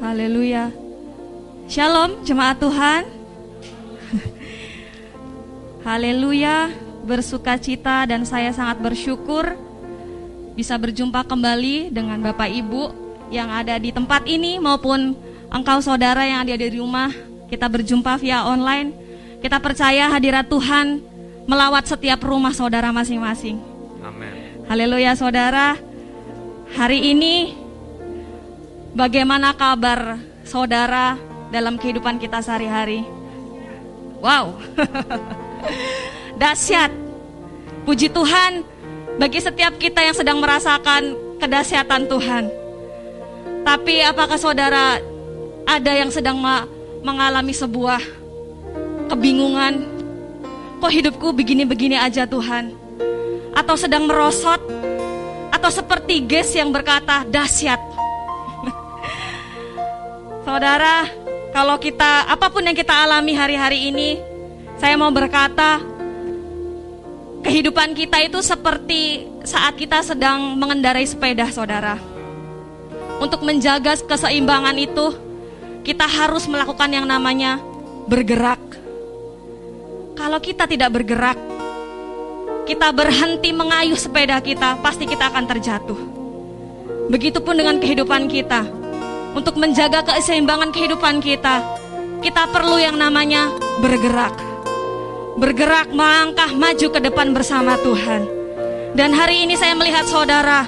Haleluya. Shalom jemaat Tuhan. Haleluya, bersuka cita dan saya sangat bersyukur bisa berjumpa kembali dengan Bapak Ibu yang ada di tempat ini maupun engkau saudara yang ada di rumah. Kita berjumpa via online. Kita percaya hadirat Tuhan melawat setiap rumah saudara masing-masing. Amin. Haleluya saudara. Hari ini bagaimana kabar saudara dalam kehidupan kita sehari-hari? Wow. Dahsyat. Puji Tuhan bagi setiap kita yang sedang merasakan kedahsyatan Tuhan. Tapi apakah saudara ada yang sedang mengalami sebuah kebingungan? Kok hidupku begini-begini aja Tuhan? Atau sedang merosot? Atau seperti Ges yang berkata dahsyat? Saudara, kalau kita apa pun yang kita alami hari-hari ini, saya mau berkata kehidupan kita itu seperti saat kita sedang mengendarai sepeda, saudara. Untuk menjaga keseimbangan itu, kita harus melakukan yang namanya bergerak. Kalau kita tidak bergerak, kita berhenti mengayuh sepeda kita, pasti kita akan terjatuh. Begitupun dengan kehidupan kita. Untuk menjaga keseimbangan kehidupan kita, kita perlu yang namanya bergerak. Bergerak melangkah maju ke depan bersama Tuhan. Dan hari ini saya melihat saudara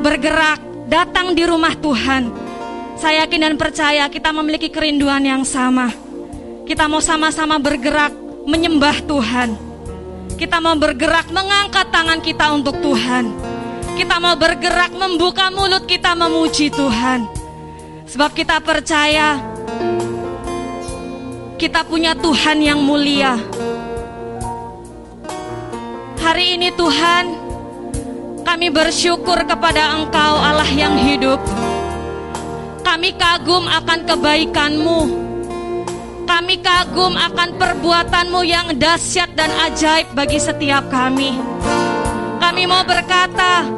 bergerak datang di rumah Tuhan. Saya yakin dan percaya kita memiliki kerinduan yang sama. Kita mau sama-sama bergerak menyembah Tuhan. Kita mau bergerak mengangkat tangan kita untuk Tuhan. Kita mau bergerak membuka mulut kita memuji Tuhan. Sebab kita percaya kita punya Tuhan yang mulia. Hari ini Tuhan, kami bersyukur kepada Engkau Allah yang hidup. Kami kagum akan kebaikan-Mu. Kami kagum akan perbuatan-Mu yang dahsyat dan ajaib bagi setiap kami. Kami mau berkata,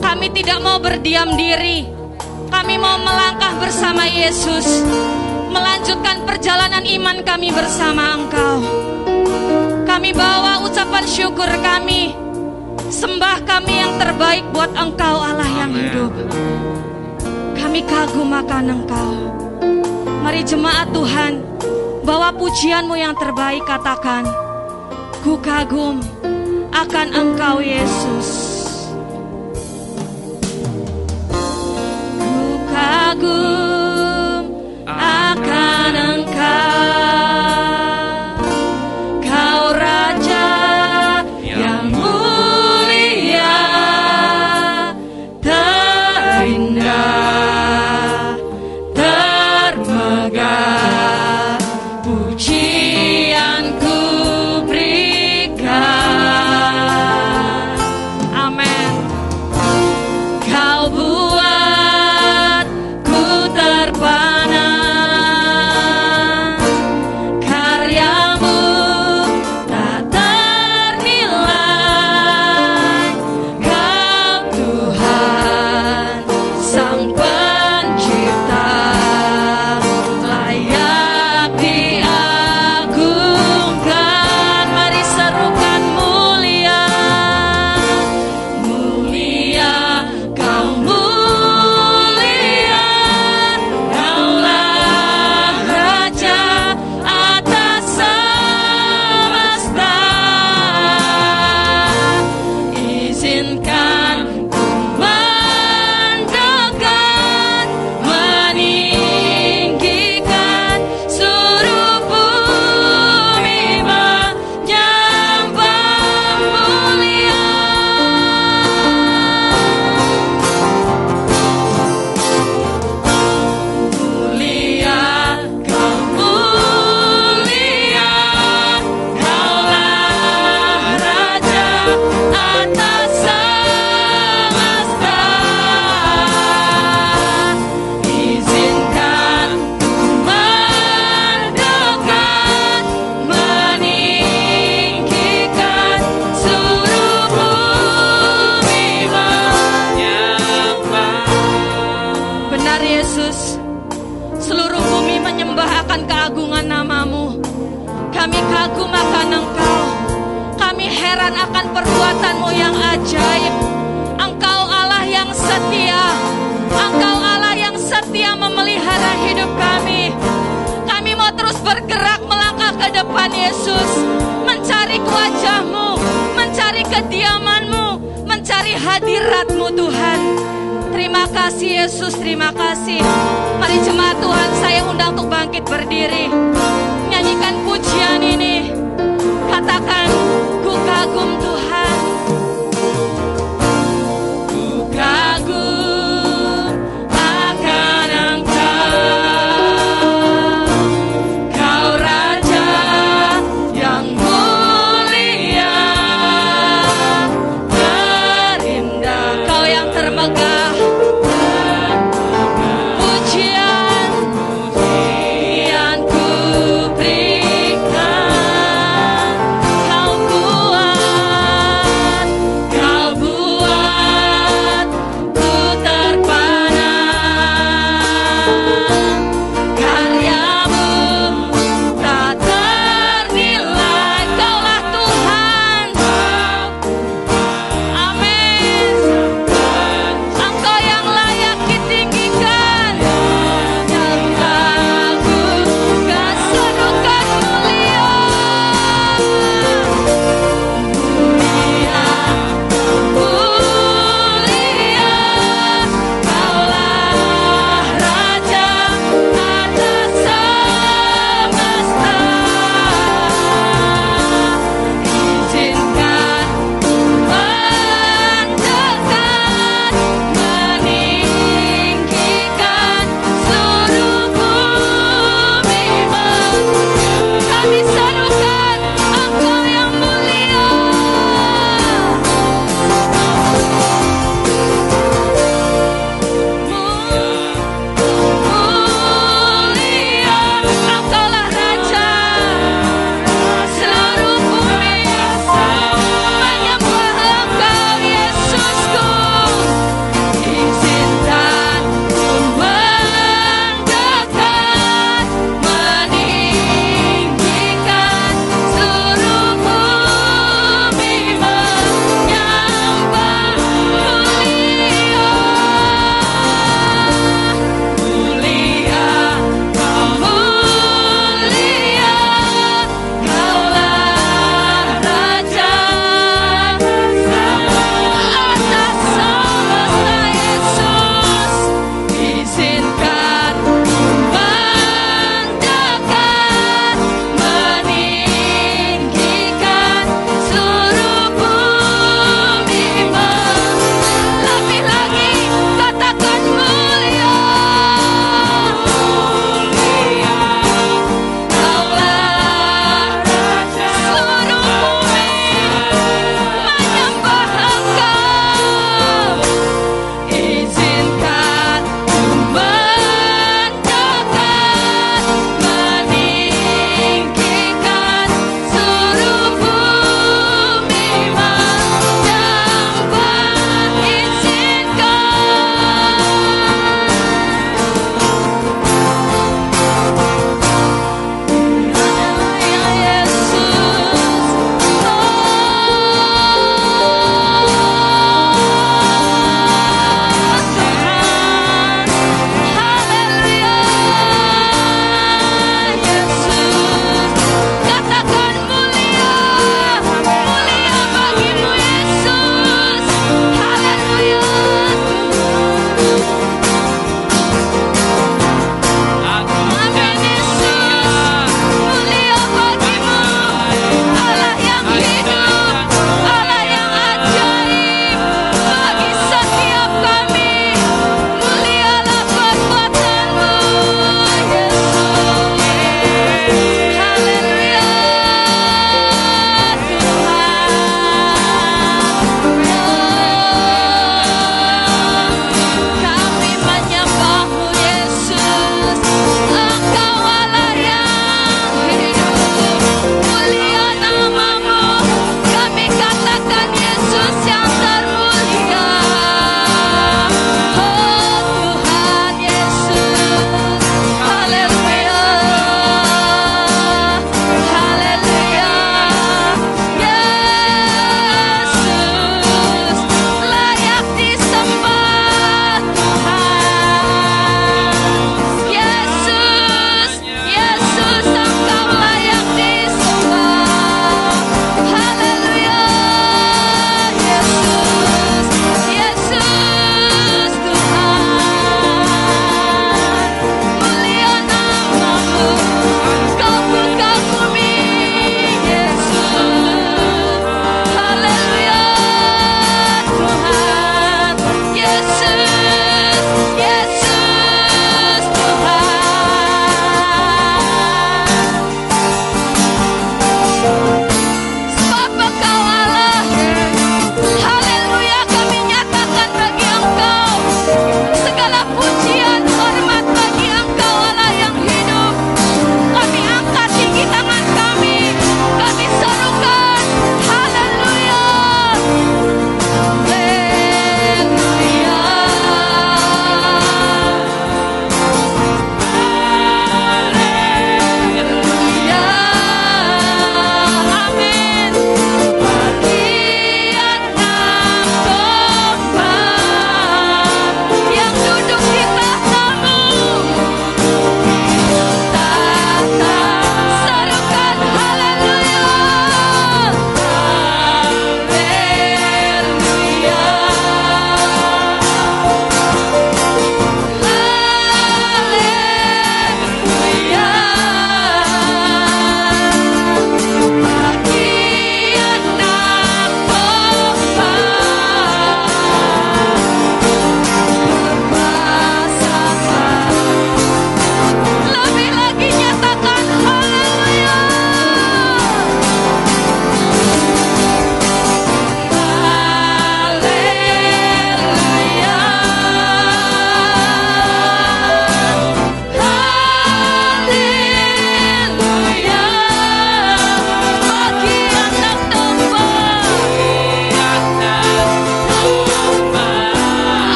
kami tidak mau berdiam diri. Kami mau melangkah bersama Yesus, melanjutkan perjalanan iman kami bersama Engkau. Kami bawa ucapan syukur kami, sembah kami yang terbaik buat Engkau Allah yang hidup. Kami kagum akan Engkau. Mari jemaat Tuhan, bawa pujianmu yang terbaik katakan, Ku kagum akan Engkau Yesus. Ku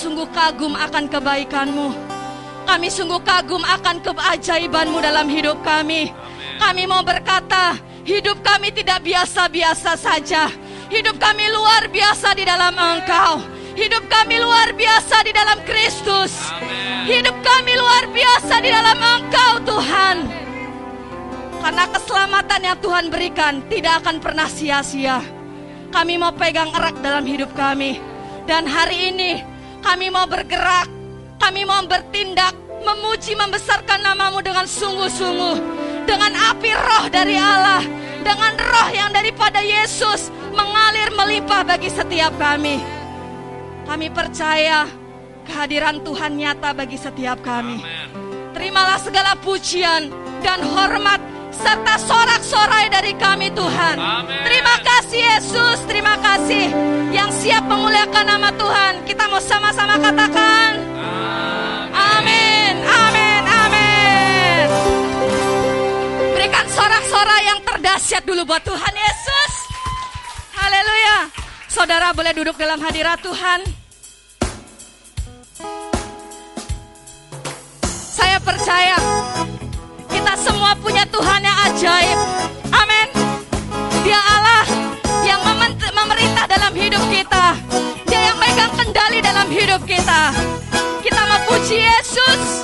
sungguh kagum akan kebaikan-Mu kami sungguh kagum akan keajaibanmu dalam hidup kami. Kami mau berkata, hidup kami tidak biasa-biasa saja. Hidup kami luar biasa di dalam Engkau. Hidup kami luar biasa di dalam Kristus. Hidup kami luar biasa di dalam Engkau, Tuhan. Karena keselamatan yang Tuhan berikan tidak akan pernah sia-sia. Kami mau pegang erat dalam hidup kami. Dan hari ini kami mau bergerak kami mau bertindak, memuji, membesarkan namamu dengan sungguh-sungguh. Dengan api roh dari Allah. Dengan roh yang daripada Yesus mengalir melimpah bagi setiap kami. Kami percaya kehadiran Tuhan nyata bagi setiap kami. Terimalah segala pujian dan hormat serta sorak-sorai dari kami Tuhan. Amen. Kasih Yesus, terima kasih yang siap memuliakan nama Tuhan. Kita mau sama-sama katakan. Amin, amin, amin. Berikan sorak-sorai yang terdahsyat dulu buat Tuhan Yesus. Haleluya. Saudara boleh duduk dalam hadirat Tuhan. Saya percaya kita semua punya Tuhan yang ajaib. Hidup kita. Kita mau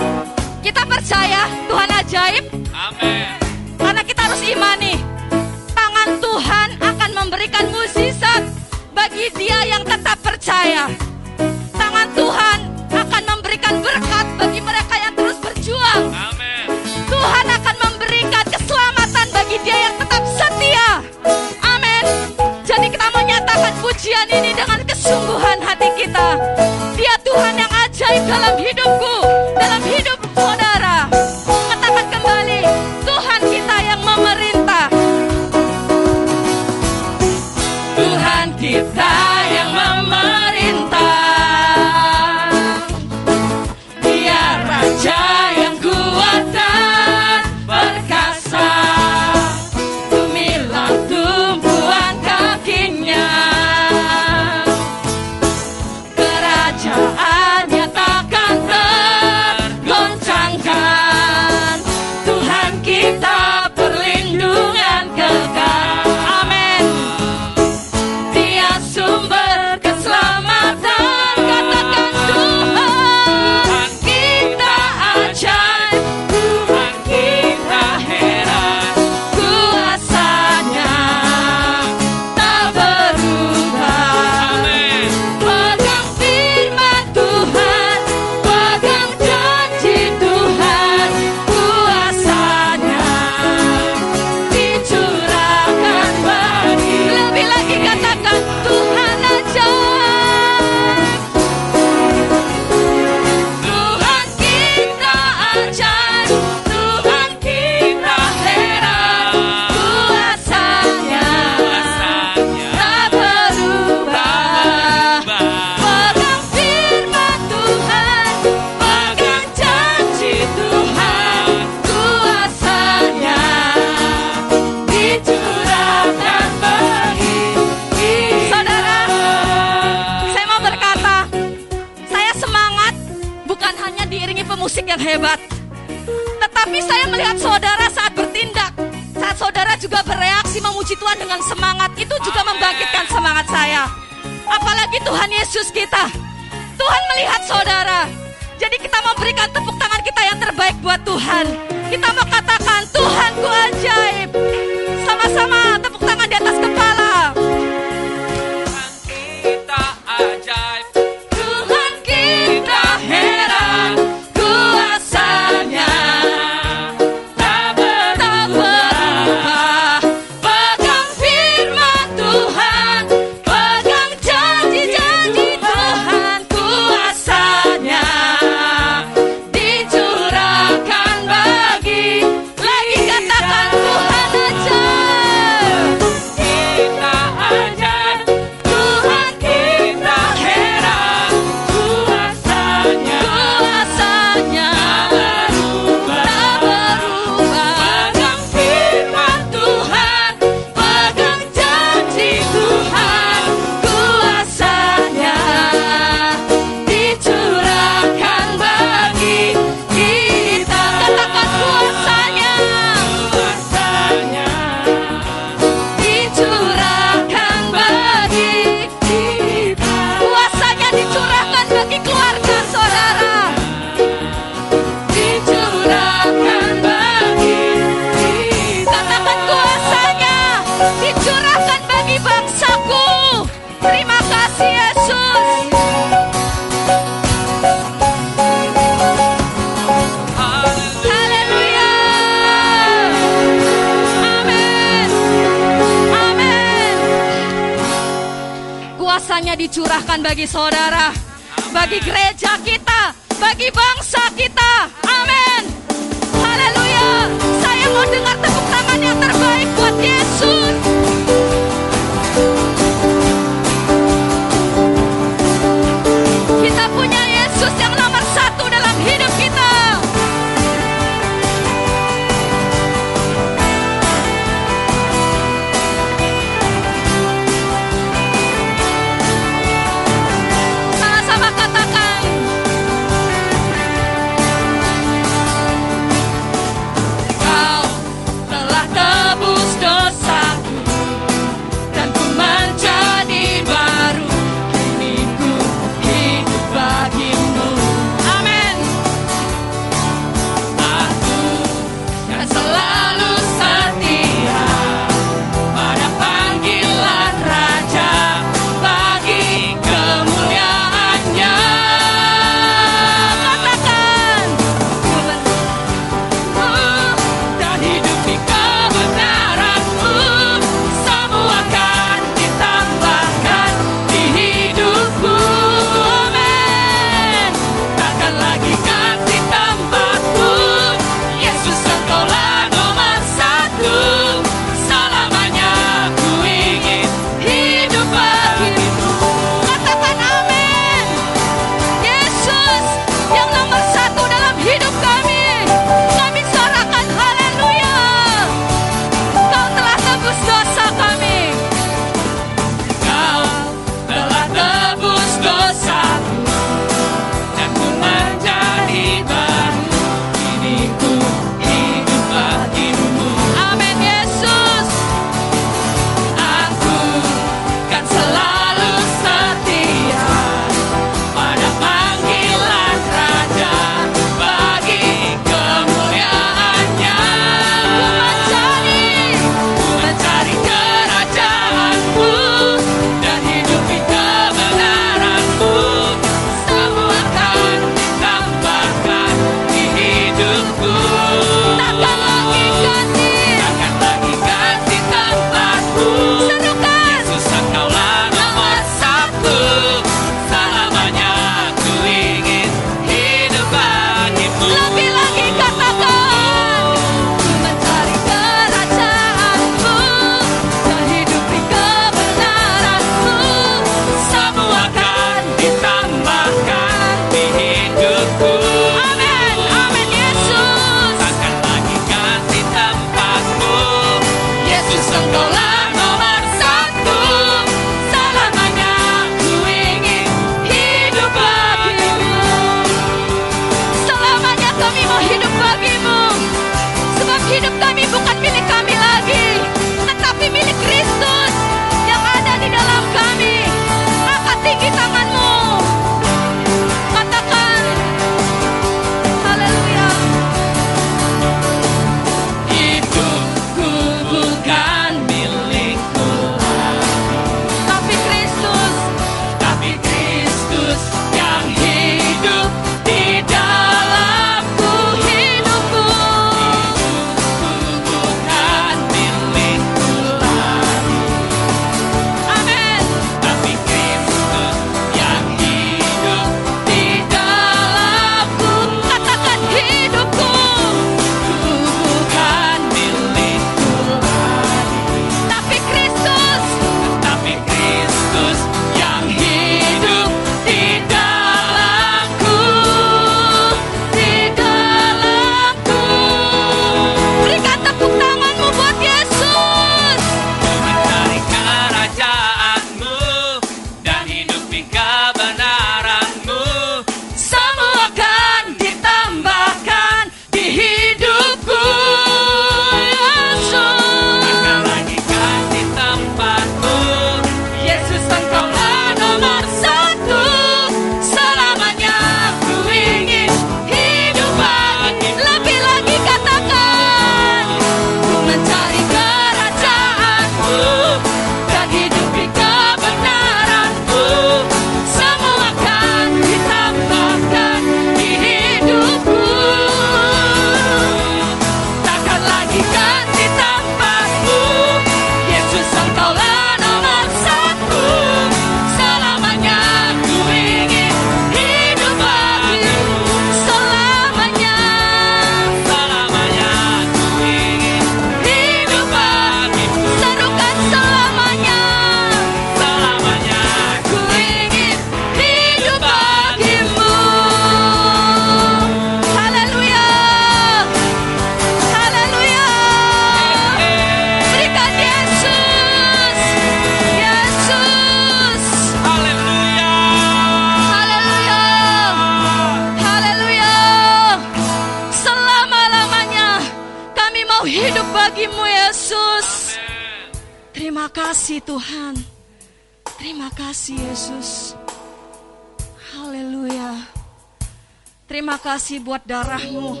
buat darahmu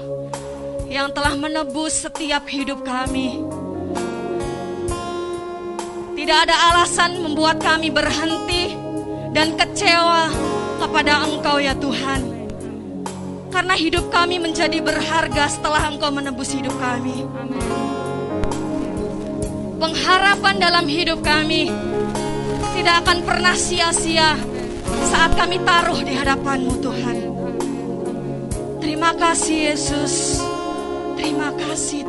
yang telah menebus setiap hidup kami. Tidak ada alasan membuat kami berhenti dan kecewa kepada Engkau ya Tuhan. Karena hidup kami menjadi berharga setelah Engkau menebus hidup kami. Pengharapan dalam hidup kami tidak akan pernah sia-sia saat kami taruh di hadapan-Mu Tuhan. Terima kasih Yesus. Terima kasih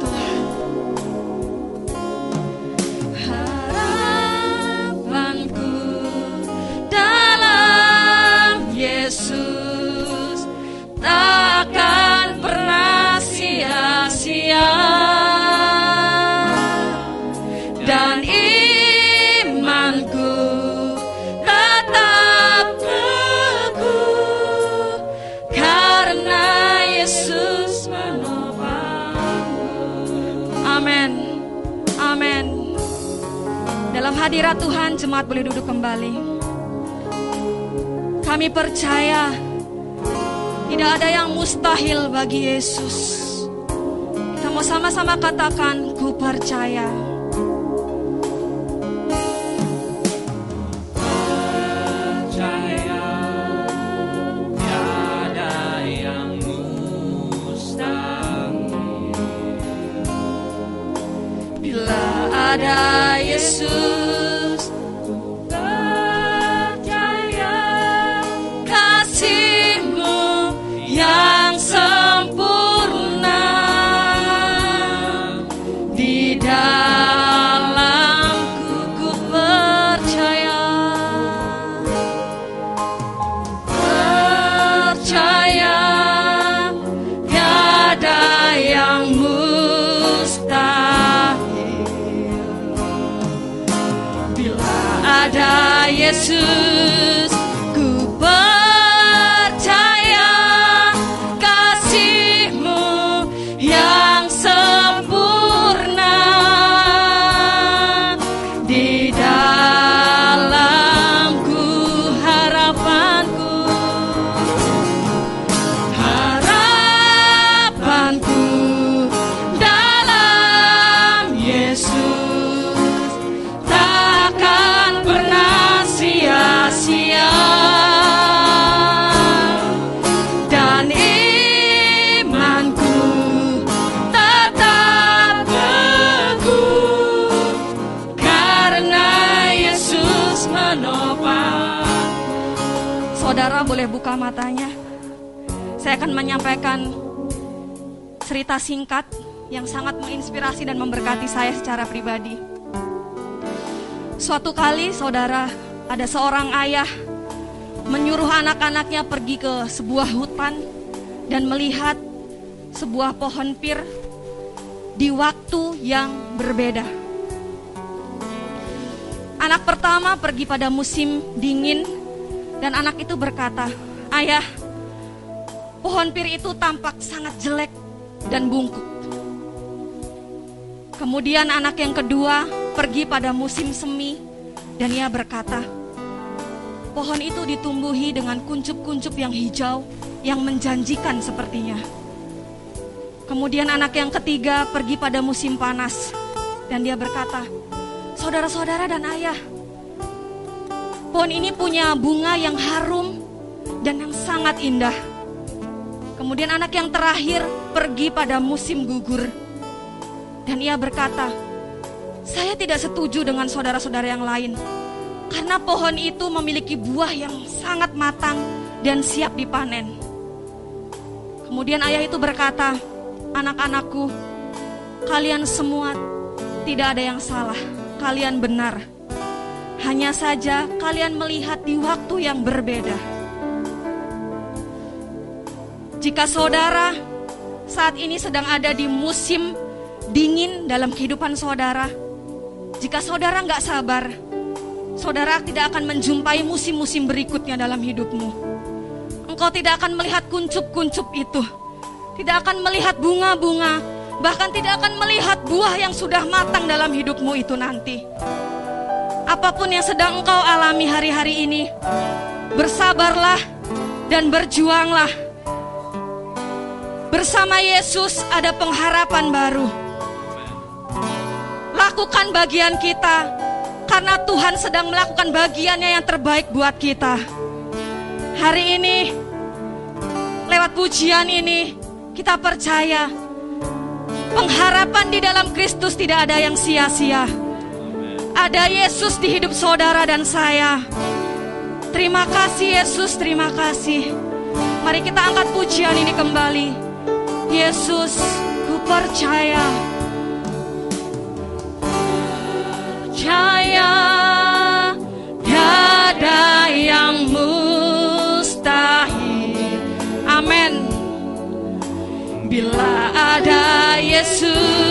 kembali. Kami percaya tidak ada yang mustahil bagi Yesus. Kita mau sama-sama katakan, ku percaya. percaya Boleh buka matanya. Saya akan menyampaikan cerita singkat yang sangat menginspirasi dan memberkati saya secara pribadi. Suatu kali saudara, ada seorang ayah menyuruh anak-anaknya pergi ke sebuah hutan dan melihat sebuah pohon pir di waktu yang berbeda. Anak pertama pergi pada musim dingin dan anak itu berkata, "Ayah, pohon pir itu tampak sangat jelek dan bungkuk." Kemudian anak yang kedua pergi pada musim semi dan ia berkata, Pohon itu ditumbuhi dengan kuncup-kuncup yang hijau yang menjanjikan sepertinya. Kemudian anak yang ketiga pergi pada musim panas dan dia berkata, Saudara-saudara dan ayah, pohon ini punya bunga yang harum dan yang sangat indah. Kemudian anak yang terakhir pergi pada musim gugur. Dan ia berkata, saya tidak setuju dengan saudara-saudara yang lain. Karena pohon itu memiliki buah yang sangat matang dan siap dipanen. Kemudian ayah itu berkata, anak-anakku, kalian semua tidak ada yang salah, kalian benar. Hanya saja kalian melihat di waktu yang berbeda. Jika saudara saat ini sedang ada di musim dingin dalam kehidupan saudara, jika saudara nggak sabar, saudara tidak akan menjumpai musim-musim berikutnya dalam hidupmu. Engkau tidak akan melihat kuncup-kuncup itu, tidak akan melihat bunga-bunga bahkan tidak akan melihat buah yang sudah matang dalam hidupmu itu nanti. Apa pun yang sedang engkau alami hari-hari ini, bersabarlah dan berjuanglah. Bersama Yesus ada pengharapan baru. Lakukan bagian kita, karena Tuhan sedang melakukan bagiannya yang terbaik buat kita. Hari ini, lewat pujian ini, kita percaya pengharapan di dalam Kristus tidak ada yang sia-sia. Ada Yesus di hidup saudara dan saya. Terima kasih Yesus, terima kasih. Mari kita angkat pujian ini kembali. Yesus, ku percaya. Percaya tiada yang mustahil. Amin. Bila ada Yesus,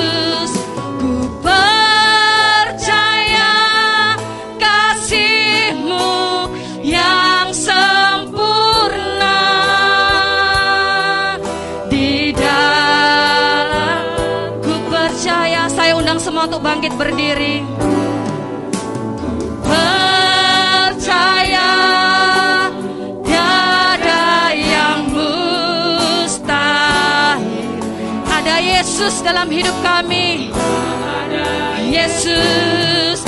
bangkit berdiri. Percaya tiada yang mustahil. Ada Yesus dalam hidup kami. Yesus,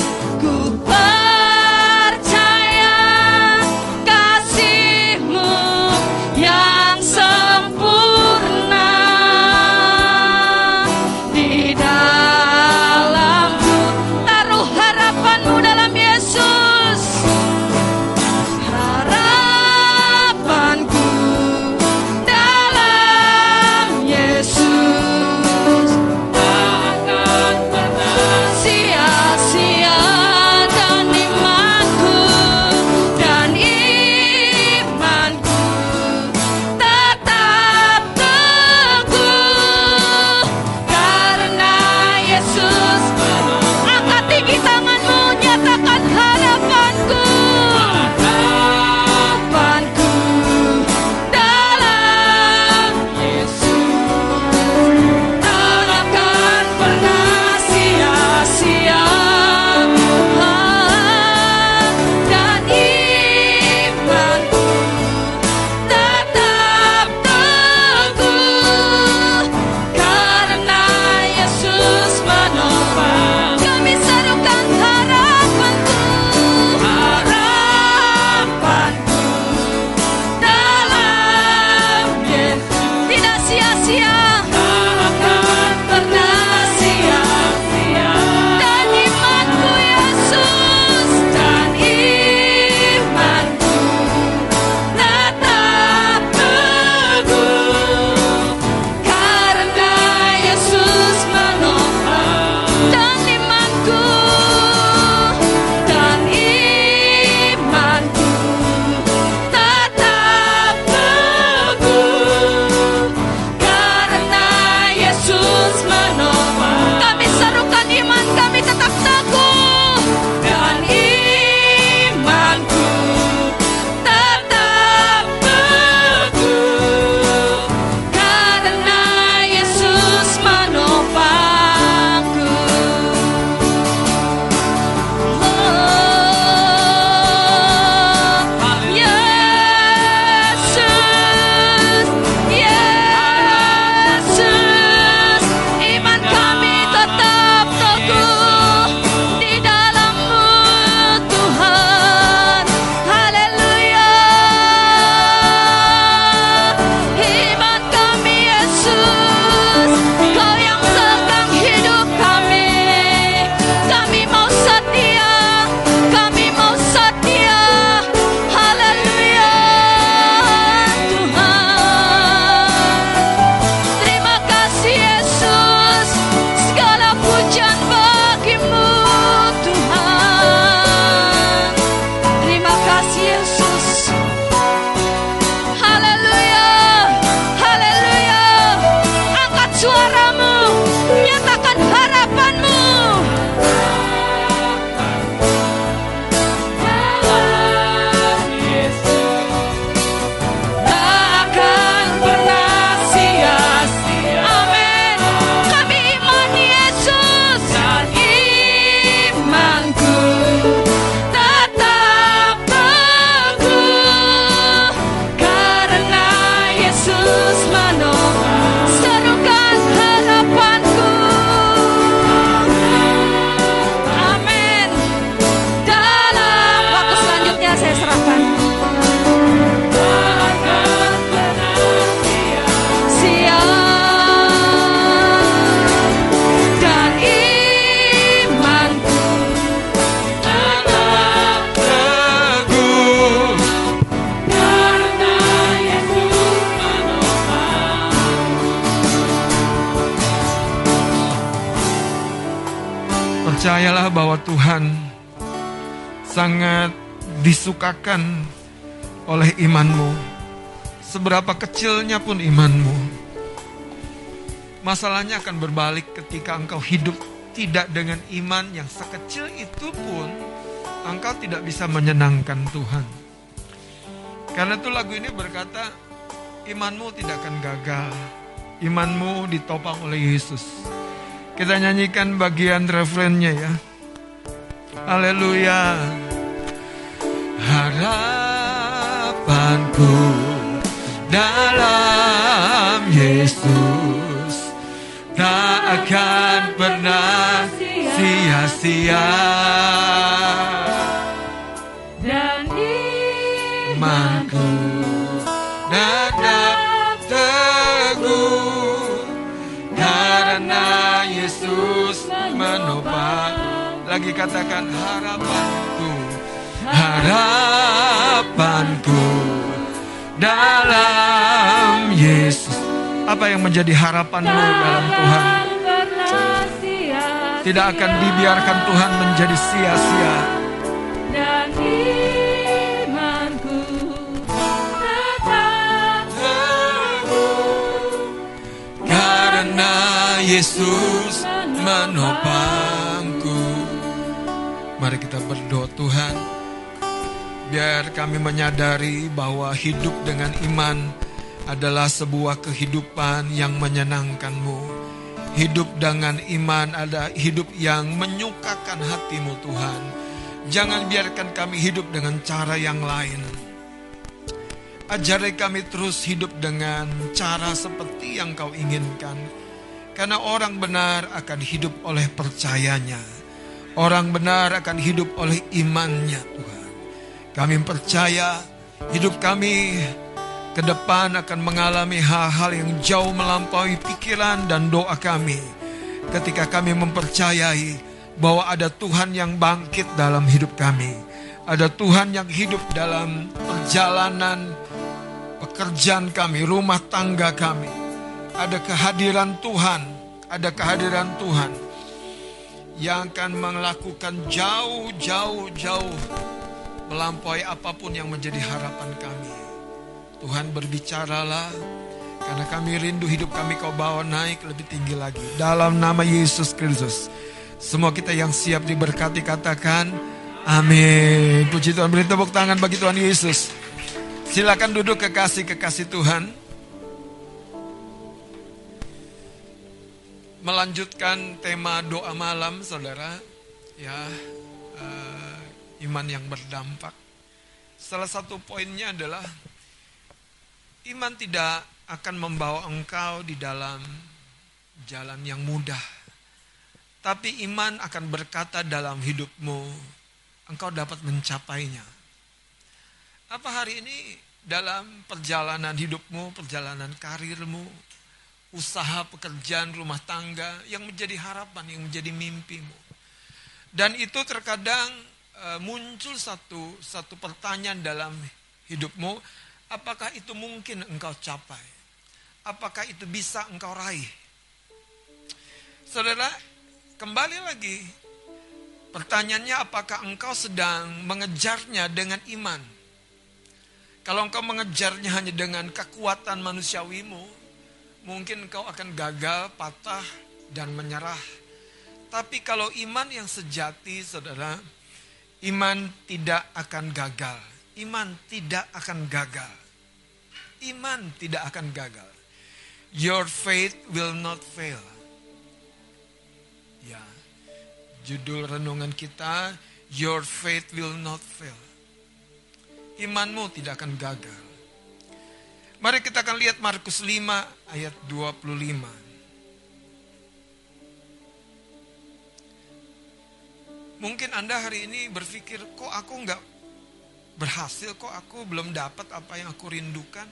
disukakan oleh imanmu. Seberapa kecilnya pun imanmu. Masalahnya akan berbalik ketika engkau hidup tidak dengan iman yang sekecil itu pun engkau tidak bisa menyenangkan Tuhan. Karena itu lagu ini berkata, imanmu tidak akan gagal. Imanmu ditopang oleh Yesus. Kita nyanyikan bagian refrennya ya. Haleluya. Harapanku dalam Yesus tak akan pernah sia-sia. Dan Imanku tetap teguh karena Yesus menopang. Lagi katakan harapanku, harapanku dalam Yesus. Apa yang menjadi harapanmu dalam Tuhan? Tidak akan dibiarkan Tuhan menjadi sia-sia. Dan imanku tetap Karena Yesus menopangku. Mari kita berdoa Tuhan. Biar kami menyadari bahwa hidup dengan iman adalah sebuah kehidupan yang menyenangkanmu. Hidup dengan iman ada hidup yang menyukakan hatimu Tuhan. Jangan biarkan kami hidup dengan cara yang lain. Ajari kami terus hidup dengan cara seperti yang kau inginkan. Karena orang benar akan hidup oleh percayanya. Orang benar akan hidup oleh imannya Tuhan. Kami percaya hidup kami ke depan akan mengalami hal-hal yang jauh melampaui pikiran dan doa kami. Ketika kami mempercayai bahwa ada Tuhan yang bangkit dalam hidup kami. Ada Tuhan yang hidup dalam perjalanan pekerjaan kami, rumah tangga kami. Ada kehadiran Tuhan, ada kehadiran Tuhan yang akan melakukan jauh-jauh jauh melampaui apa pun yang menjadi harapan kami. Tuhan berbicaralah karena kami rindu hidup kami kau bawa naik lebih tinggi lagi. Dalam nama Yesus Kristus. Semua kita yang siap diberkati katakan amin. Puji Tuhan beri tepuk tangan bagi Tuhan Yesus. Silakan duduk kekasih-kekasih Tuhan. Melanjutkan tema doa malam saudara. Ya, iman yang berdampak. Salah satu poinnya adalah iman tidak akan membawa engkau di dalam jalan yang mudah. Tapi iman akan berkata dalam hidupmu, engkau dapat mencapainya. Apa hari ini dalam perjalanan hidupmu, perjalanan karirmu, usaha pekerjaan rumah tangga yang menjadi harapan, yang menjadi mimpimu. Dan itu terkadang uh, muncul satu satu pertanyaan dalam hidupmu, apakah itu mungkin engkau capai? Apakah itu bisa engkau raih? Saudara, kembali lagi pertanyaannya apakah engkau sedang mengejarnya dengan iman? Kalau engkau mengejarnya hanya dengan kekuatan manusiawimu, mungkin engkau akan gagal, patah, dan menyerah. Tapi kalau iman yang sejati, saudara, iman tidak akan gagal. Iman tidak akan gagal. Iman tidak akan gagal. Your faith will not fail. Ya, judul renungan kita, Your faith will not fail. Imanmu tidak akan gagal. Mari kita akan lihat Markus 5 ayat 25. Mungkin Anda hari ini berpikir, kok aku nggak berhasil, kok aku belum dapat apa yang aku rindukan.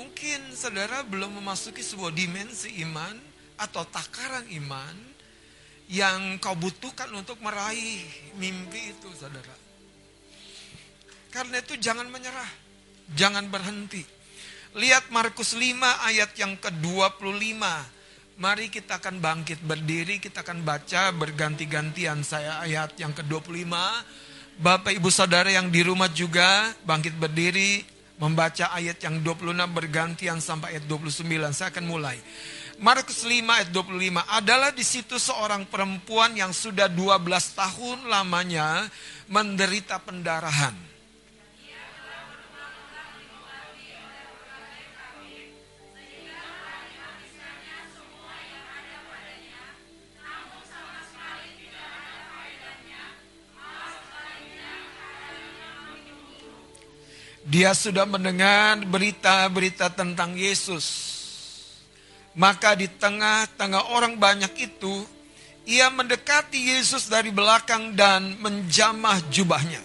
Mungkin saudara belum memasuki sebuah dimensi iman atau takaran iman yang kau butuhkan untuk meraih mimpi itu saudara. Karena itu jangan menyerah, jangan berhenti. Lihat Markus 5 ayat yang ke-25. Mari kita akan bangkit berdiri, kita akan baca berganti-gantian saya ayat yang ke-25. Bapak Ibu Saudara yang di rumah juga bangkit berdiri, membaca ayat yang 26 bergantian sampai ayat 29. Saya akan mulai. Markus 5 ayat 25 adalah di situ seorang perempuan yang sudah 12 tahun lamanya menderita pendarahan. Dia sudah mendengar berita-berita tentang Yesus. Maka di tengah-tengah orang banyak itu, ia mendekati Yesus dari belakang dan menjamah jubahnya.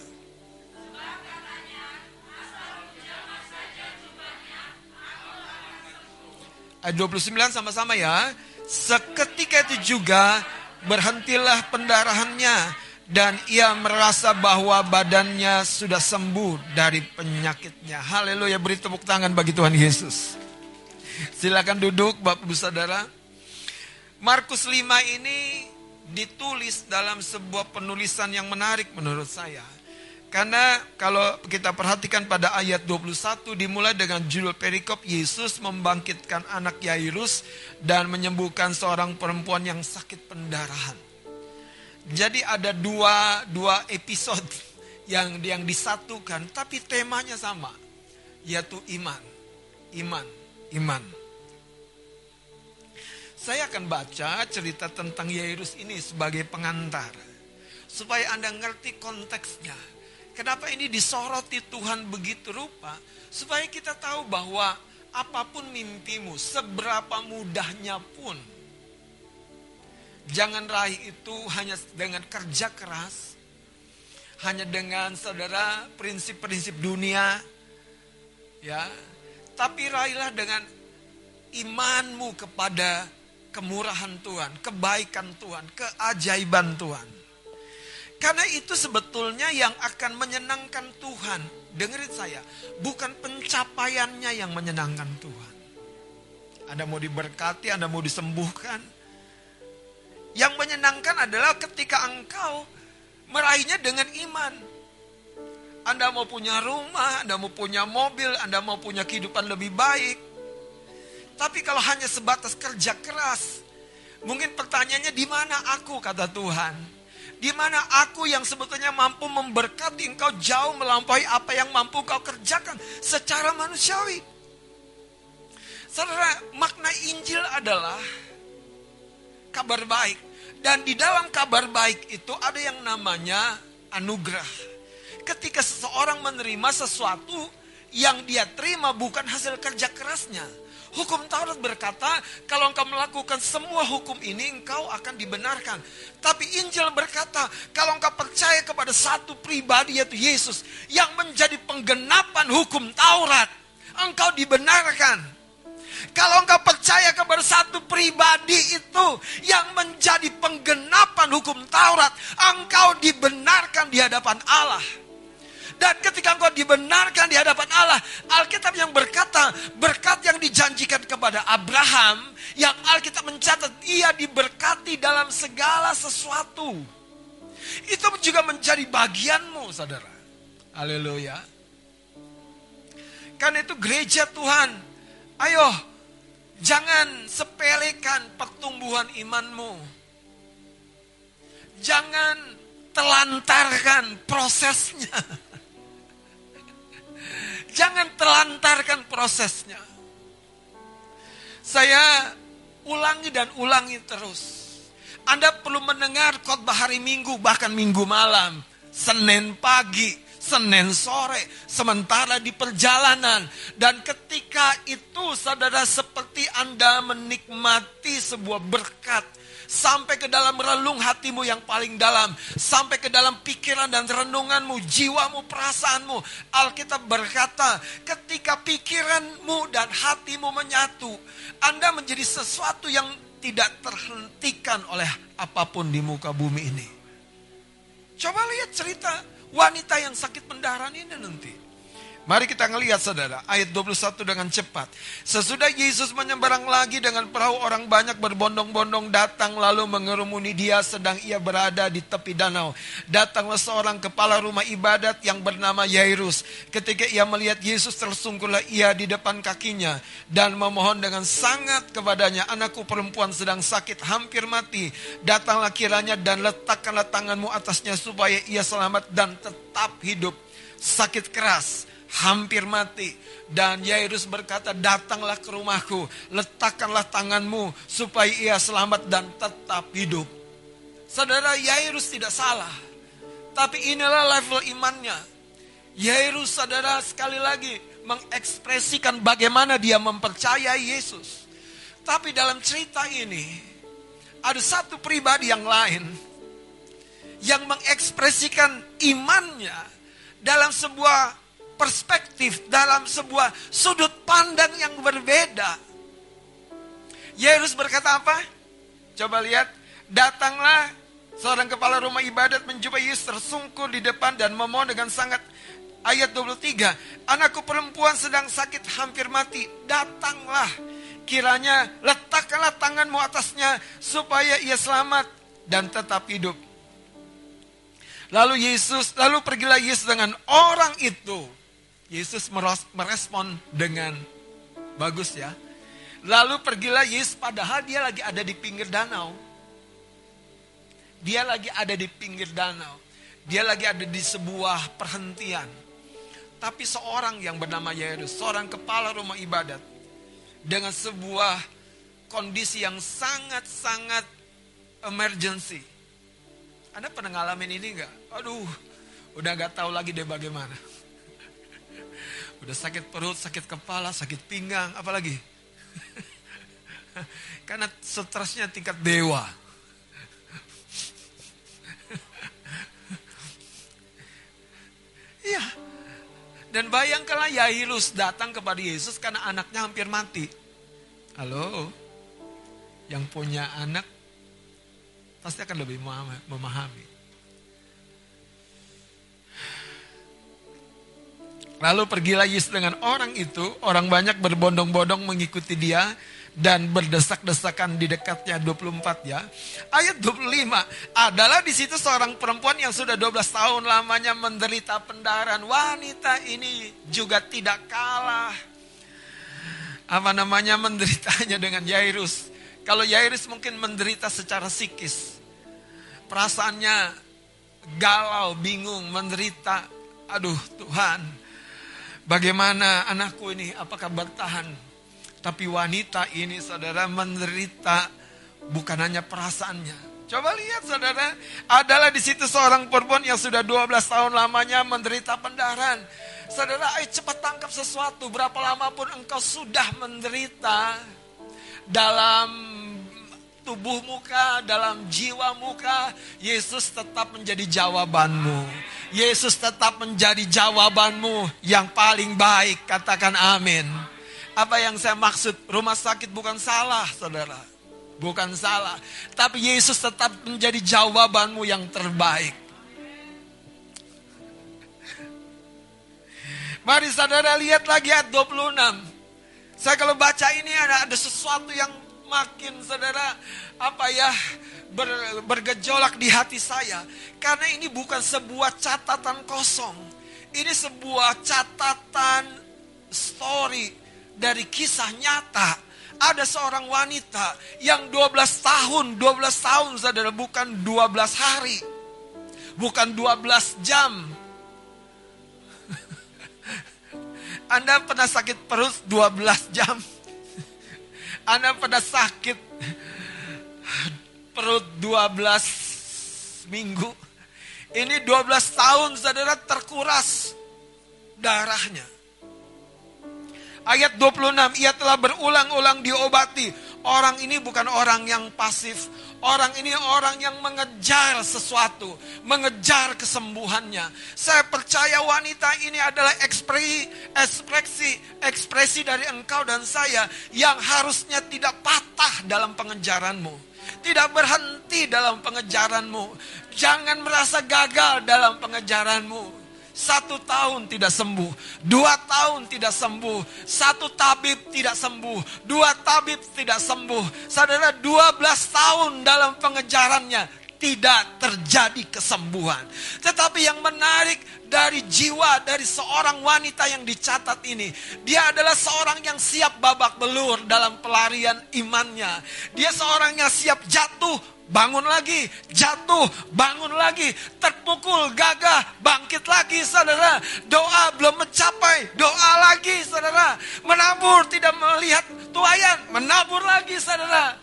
Ayat 29 sama-sama ya. Seketika itu juga berhentilah pendarahannya dan ia merasa bahwa badannya sudah sembuh dari penyakitnya. Haleluya, beri tepuk tangan bagi Tuhan Yesus. Silakan duduk Bapak Ibu Saudara. Markus 5 ini ditulis dalam sebuah penulisan yang menarik menurut saya. Karena kalau kita perhatikan pada ayat 21 dimulai dengan judul perikop Yesus membangkitkan anak Yairus dan menyembuhkan seorang perempuan yang sakit pendarahan. Jadi ada dua dua episode yang yang disatukan, tapi temanya sama, yaitu iman, iman, iman. Saya akan baca cerita tentang Yairus ini sebagai pengantar, supaya anda ngerti konteksnya. Kenapa ini disoroti Tuhan begitu rupa, supaya kita tahu bahwa apa pun mimpimu, seberapa mudahnya pun Jangan raih itu hanya dengan kerja keras, hanya dengan saudara prinsip-prinsip dunia, ya. Tapi raihlah dengan imanmu kepada kemurahan Tuhan, kebaikan Tuhan, keajaiban Tuhan. Karena itu sebetulnya yang akan menyenangkan Tuhan. Dengerin saya, bukan pencapaiannya yang menyenangkan Tuhan. Anda mau diberkati, Anda mau disembuhkan, yang menyenangkan adalah ketika engkau meraihnya dengan iman. Anda mau punya rumah, Anda mau punya mobil, Anda mau punya kehidupan lebih baik. Tapi kalau hanya sebatas kerja keras, mungkin pertanyaannya di mana aku kata Tuhan? Di mana aku yang sebetulnya mampu memberkati engkau jauh melampaui apa yang mampu kau kerjakan secara manusiawi. Saudara, makna Injil adalah kabar baik. Dan di dalam kabar baik itu ada yang namanya anugerah. Ketika seseorang menerima sesuatu yang dia terima bukan hasil kerja kerasnya. Hukum Taurat berkata, kalau engkau melakukan semua hukum ini, engkau akan dibenarkan. Tapi Injil berkata, kalau engkau percaya kepada satu pribadi yaitu Yesus, yang menjadi penggenapan hukum Taurat, engkau dibenarkan. Kalau engkau percaya kepada satu pribadi itu yang menjadi penggenapan hukum Taurat, engkau dibenarkan di hadapan Allah. Dan ketika engkau dibenarkan di hadapan Allah, Alkitab yang berkata, berkat yang dijanjikan kepada Abraham, yang Alkitab mencatat, ia diberkati dalam segala sesuatu. Itu juga menjadi bagianmu, saudara. Haleluya. Karena itu gereja Tuhan, ayo Jangan sepelekan pertumbuhan imanmu. Jangan telantarkan prosesnya. Jangan telantarkan prosesnya. Saya ulangi dan ulangi terus. Anda perlu mendengar khotbah hari Minggu, bahkan Minggu malam, Senin pagi, Senin sore, sementara di perjalanan. Dan ketika itu saudara seperti Anda menikmati sebuah berkat. Sampai ke dalam relung hatimu yang paling dalam. Sampai ke dalam pikiran dan renunganmu, jiwamu, perasaanmu. Alkitab berkata, ketika pikiranmu dan hatimu menyatu. Anda menjadi sesuatu yang tidak terhentikan oleh apa pun di muka bumi ini. Coba lihat cerita wanita yang sakit pendarahan ini nanti. Mari kita ngelihat saudara, ayat 21 dengan cepat. Sesudah Yesus menyeberang lagi dengan perahu orang banyak berbondong-bondong datang lalu mengerumuni dia sedang ia berada di tepi danau. Datanglah seorang kepala rumah ibadat yang bernama Yairus. Ketika ia melihat Yesus tersungkurlah ia di depan kakinya dan memohon dengan sangat kepadanya, anakku perempuan sedang sakit hampir mati. Datanglah kiranya dan letakkanlah tanganmu atasnya supaya ia selamat dan tetap hidup. Sakit keras hampir mati. Dan Yairus berkata, datanglah ke rumahku, letakkanlah tanganmu supaya ia selamat dan tetap hidup. Saudara Yairus tidak salah. Tapi inilah level imannya. Yairus saudara sekali lagi mengekspresikan bagaimana dia mempercayai Yesus. Tapi dalam cerita ini ada satu pribadi yang lain yang mengekspresikan imannya dalam sebuah perspektif dalam sebuah sudut pandang yang berbeda. Yesus berkata apa? Coba lihat, datanglah seorang kepala rumah ibadat menjumpai Yesus tersungkur di depan dan memohon dengan sangat ayat 23. Anakku perempuan sedang sakit hampir mati, datanglah. Kiranya letakkanlah tanganmu atasnya supaya ia selamat dan tetap hidup. Lalu Yesus, lalu pergilah Yesus dengan orang itu Yesus merespon dengan bagus ya. Lalu pergilah Yesus padahal dia lagi ada di pinggir danau. Dia lagi ada di pinggir danau. Dia lagi ada di sebuah perhentian. Tapi seorang yang bernama Yairus, seorang kepala rumah ibadat dengan sebuah kondisi yang sangat-sangat emergency. Anda pernah ngalamin ini enggak? Aduh, udah gak tahu lagi deh bagaimana. Udah sakit perut, sakit kepala, sakit pinggang, apalagi? Karena stresnya tingkat dewa. Iya. Dan bayangkanlah Yairus datang kepada Yesus karena anaknya hampir mati. Halo? Yang punya anak pasti akan lebih memahami. Lalu pergilah Yesus dengan orang itu, orang banyak berbondong-bondong mengikuti dia dan berdesak-desakan di dekatnya 24 ya. Ayat 25 adalah di situ seorang perempuan yang sudah 12 tahun lamanya menderita pendarahan. Wanita ini juga tidak kalah apa namanya menderitanya dengan Yairus. Kalau Yairus mungkin menderita secara psikis. Perasaannya galau, bingung, menderita. Aduh Tuhan, Bagaimana anakku ini, apakah bertahan? Tapi wanita ini saudara menderita bukan hanya perasaannya. Coba lihat saudara, adalah di situ seorang perempuan yang sudah 12 tahun lamanya menderita pendarahan. Saudara, ayo cepat tangkap sesuatu. Berapa lama pun engkau sudah menderita dalam tubuh muka, dalam jiwa muka, Yesus tetap menjadi jawabanmu. Yesus tetap menjadi jawabanmu yang paling baik. Katakan amin. Apa yang saya maksud, rumah sakit bukan salah, saudara. Bukan salah. Tapi Yesus tetap menjadi jawabanmu yang terbaik. Mari saudara lihat lagi ayat 26. Saya kalau baca ini ada, ada sesuatu yang makin saudara apa ya ber, bergejolak di hati saya. Karena ini bukan sebuah catatan kosong. Ini sebuah catatan story dari kisah nyata. Ada seorang wanita yang 12 tahun, 12 tahun saudara, bukan 12 hari. Bukan 12 jam. Anda pernah sakit perut 12 jam? Anda pernah sakit perut 12 minggu. Ini 12 tahun saudara terkuras darahnya. Ayat 26, ia telah berulang-ulang diobati. Orang ini bukan orang yang pasif. Orang ini orang yang mengejar sesuatu. Mengejar kesembuhannya. Saya percaya wanita ini adalah ekspresi, ekspresi, ekspresi dari engkau dan saya. Yang harusnya tidak patah dalam pengejaranmu tidak berhenti dalam pengejaranmu. Jangan merasa gagal dalam pengejaranmu. Satu tahun tidak sembuh, dua tahun tidak sembuh, satu tabib tidak sembuh, dua tabib tidak sembuh. Saudara, dua belas tahun dalam pengejarannya tidak terjadi kesembuhan. Tetapi yang menarik dari jiwa dari seorang wanita yang dicatat ini, dia adalah seorang yang siap babak belur dalam pelarian imannya. Dia seorang yang siap jatuh bangun lagi, jatuh, bangun lagi, terpukul, gagah, bangkit lagi, saudara. Doa belum mencapai, doa lagi, saudara. Menabur tidak melihat tuayan, menabur lagi, saudara.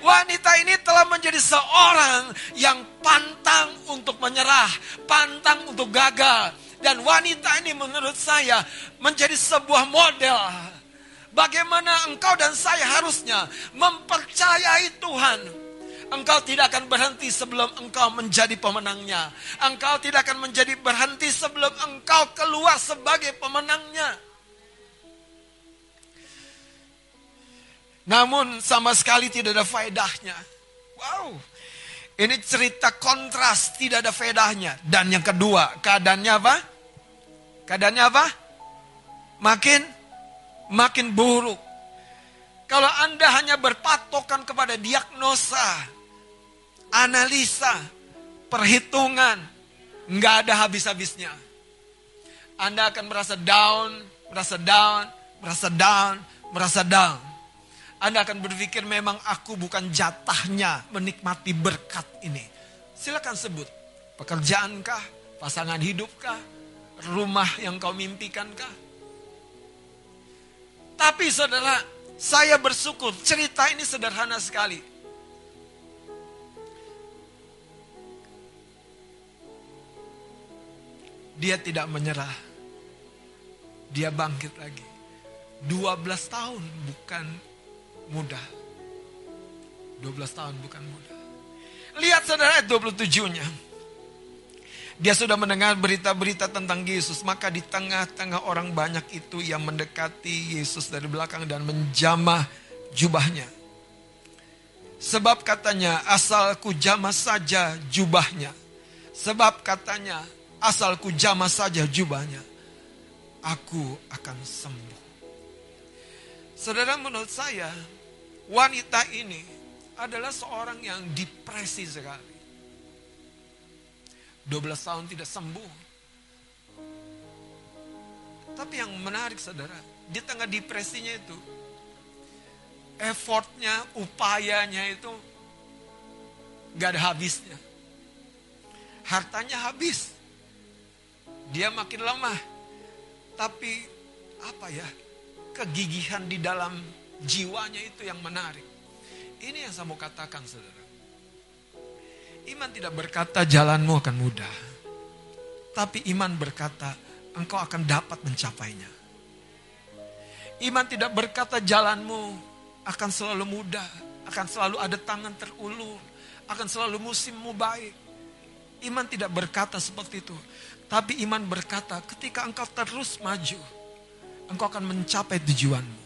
Wanita ini telah menjadi seorang yang pantang untuk menyerah, pantang untuk gagal. Dan wanita ini menurut saya menjadi sebuah model. Bagaimana engkau dan saya harusnya mempercayai Tuhan Engkau tidak akan berhenti sebelum engkau menjadi pemenangnya. Engkau tidak akan menjadi berhenti sebelum engkau keluar sebagai pemenangnya. Namun sama sekali tidak ada faedahnya. Wow. Ini cerita kontras, tidak ada faedahnya. Dan yang kedua, keadaannya apa? Keadaannya apa? Makin makin buruk. Kalau Anda hanya berpatokan kepada diagnosa, analisa, perhitungan, nggak ada habis-habisnya. Anda akan merasa down, merasa down, merasa down, merasa down. Anda akan berpikir memang aku bukan jatahnya menikmati berkat ini. Silakan sebut, pekerjaankah, pasangan hidupkah, rumah yang kau mimpikankah? Tapi saudara, saya bersyukur cerita ini sederhana sekali. Dia tidak menyerah. Dia bangkit lagi. 12 tahun bukan mudah. 12 tahun bukan mudah. Lihat saudara ayat 27-nya. Dia sudah mendengar berita-berita tentang Yesus. Maka di tengah-tengah orang banyak itu yang mendekati Yesus dari belakang dan menjamah jubahnya. Sebab katanya asal ku jamah saja jubahnya. Sebab katanya Asal ku jamah saja jubahnya, aku akan sembuh. Saudara menurut saya, wanita ini adalah seorang yang depresi sekali. 12 tahun tidak sembuh. Tapi yang menarik saudara, di tengah depresinya itu, effortnya, upayanya itu gak ada habisnya. Hartanya habis dia makin lemah. Tapi apa ya? Kegigihan di dalam jiwanya itu yang menarik. Ini yang saya mau katakan saudara. Iman tidak berkata jalanmu akan mudah. Tapi iman berkata engkau akan dapat mencapainya. Iman tidak berkata jalanmu akan selalu mudah. Akan selalu ada tangan terulur. Akan selalu musimmu baik. Iman tidak berkata seperti itu. Tapi iman berkata, ketika engkau terus maju, engkau akan mencapai tujuanmu.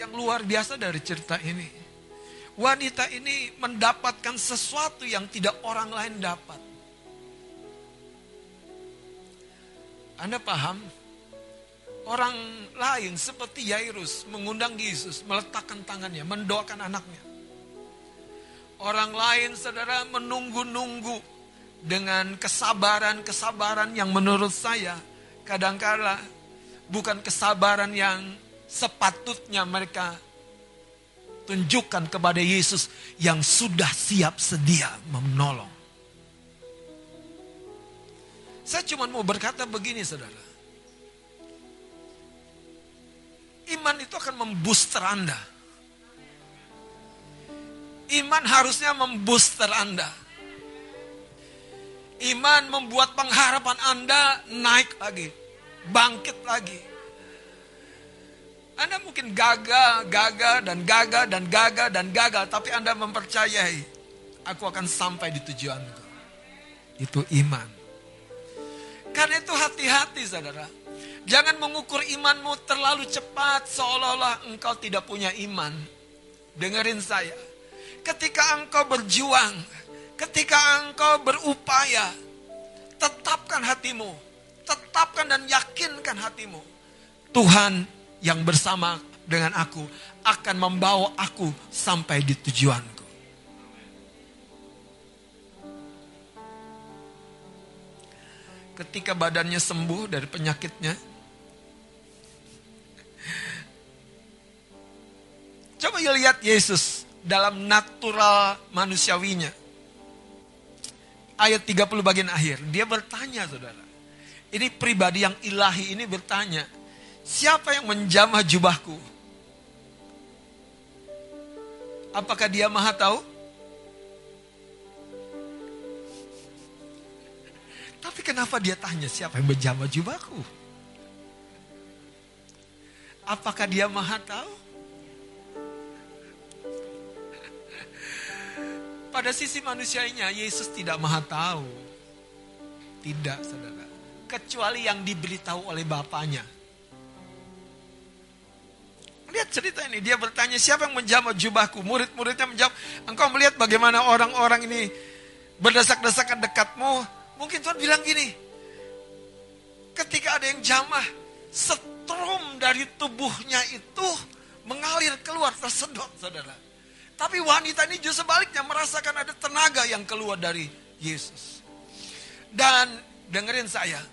Yang luar biasa dari cerita ini, wanita ini mendapatkan sesuatu yang tidak orang lain dapat. Anda paham? Orang lain seperti Yairus mengundang Yesus, meletakkan tangannya, mendoakan anaknya. Orang lain saudara menunggu-nunggu dengan kesabaran-kesabaran yang menurut saya kadangkala bukan kesabaran yang sepatutnya mereka tunjukkan kepada Yesus yang sudah siap sedia menolong. Saya cuma mau berkata begini saudara. Iman itu akan membooster Anda. Iman harusnya membooster Anda. Iman membuat pengharapan Anda naik lagi, bangkit lagi. Anda mungkin gagal, gagal, dan gagal, dan gagal, dan gagal. Tapi Anda mempercayai, aku akan sampai di tujuanku. Itu iman. Karena itu hati-hati saudara. Jangan mengukur imanmu terlalu cepat seolah-olah engkau tidak punya iman. Dengerin saya. Ketika engkau berjuang, ketika engkau berupaya, tetapkan hatimu, tetapkan dan yakinkan hatimu. Tuhan yang bersama dengan aku akan membawa aku sampai di tujuanku. Ketika badannya sembuh dari penyakitnya, coba ya lihat Yesus dalam natural manusiawinya. Ayat 30 bagian akhir, dia bertanya saudara. Ini pribadi yang ilahi ini bertanya, siapa yang menjamah jubahku? Apakah dia maha tahu? Tapi kenapa dia tanya siapa yang menjamah jubahku? Apakah dia maha tahu? Pada sisi manusianya, Yesus tidak maha tahu. Tidak, saudara. Kecuali yang diberitahu oleh Bapaknya. Lihat cerita ini, dia bertanya siapa yang menjamah jubahku? Murid-muridnya menjawab, engkau melihat bagaimana orang-orang ini berdesak-desakan dekatmu. Mungkin Tuhan bilang gini, ketika ada yang jamah, setrum dari tubuhnya itu mengalir keluar, tersedot saudara. Tapi wanita ini justru sebaliknya merasakan ada tenaga yang keluar dari Yesus. Dan dengerin saya,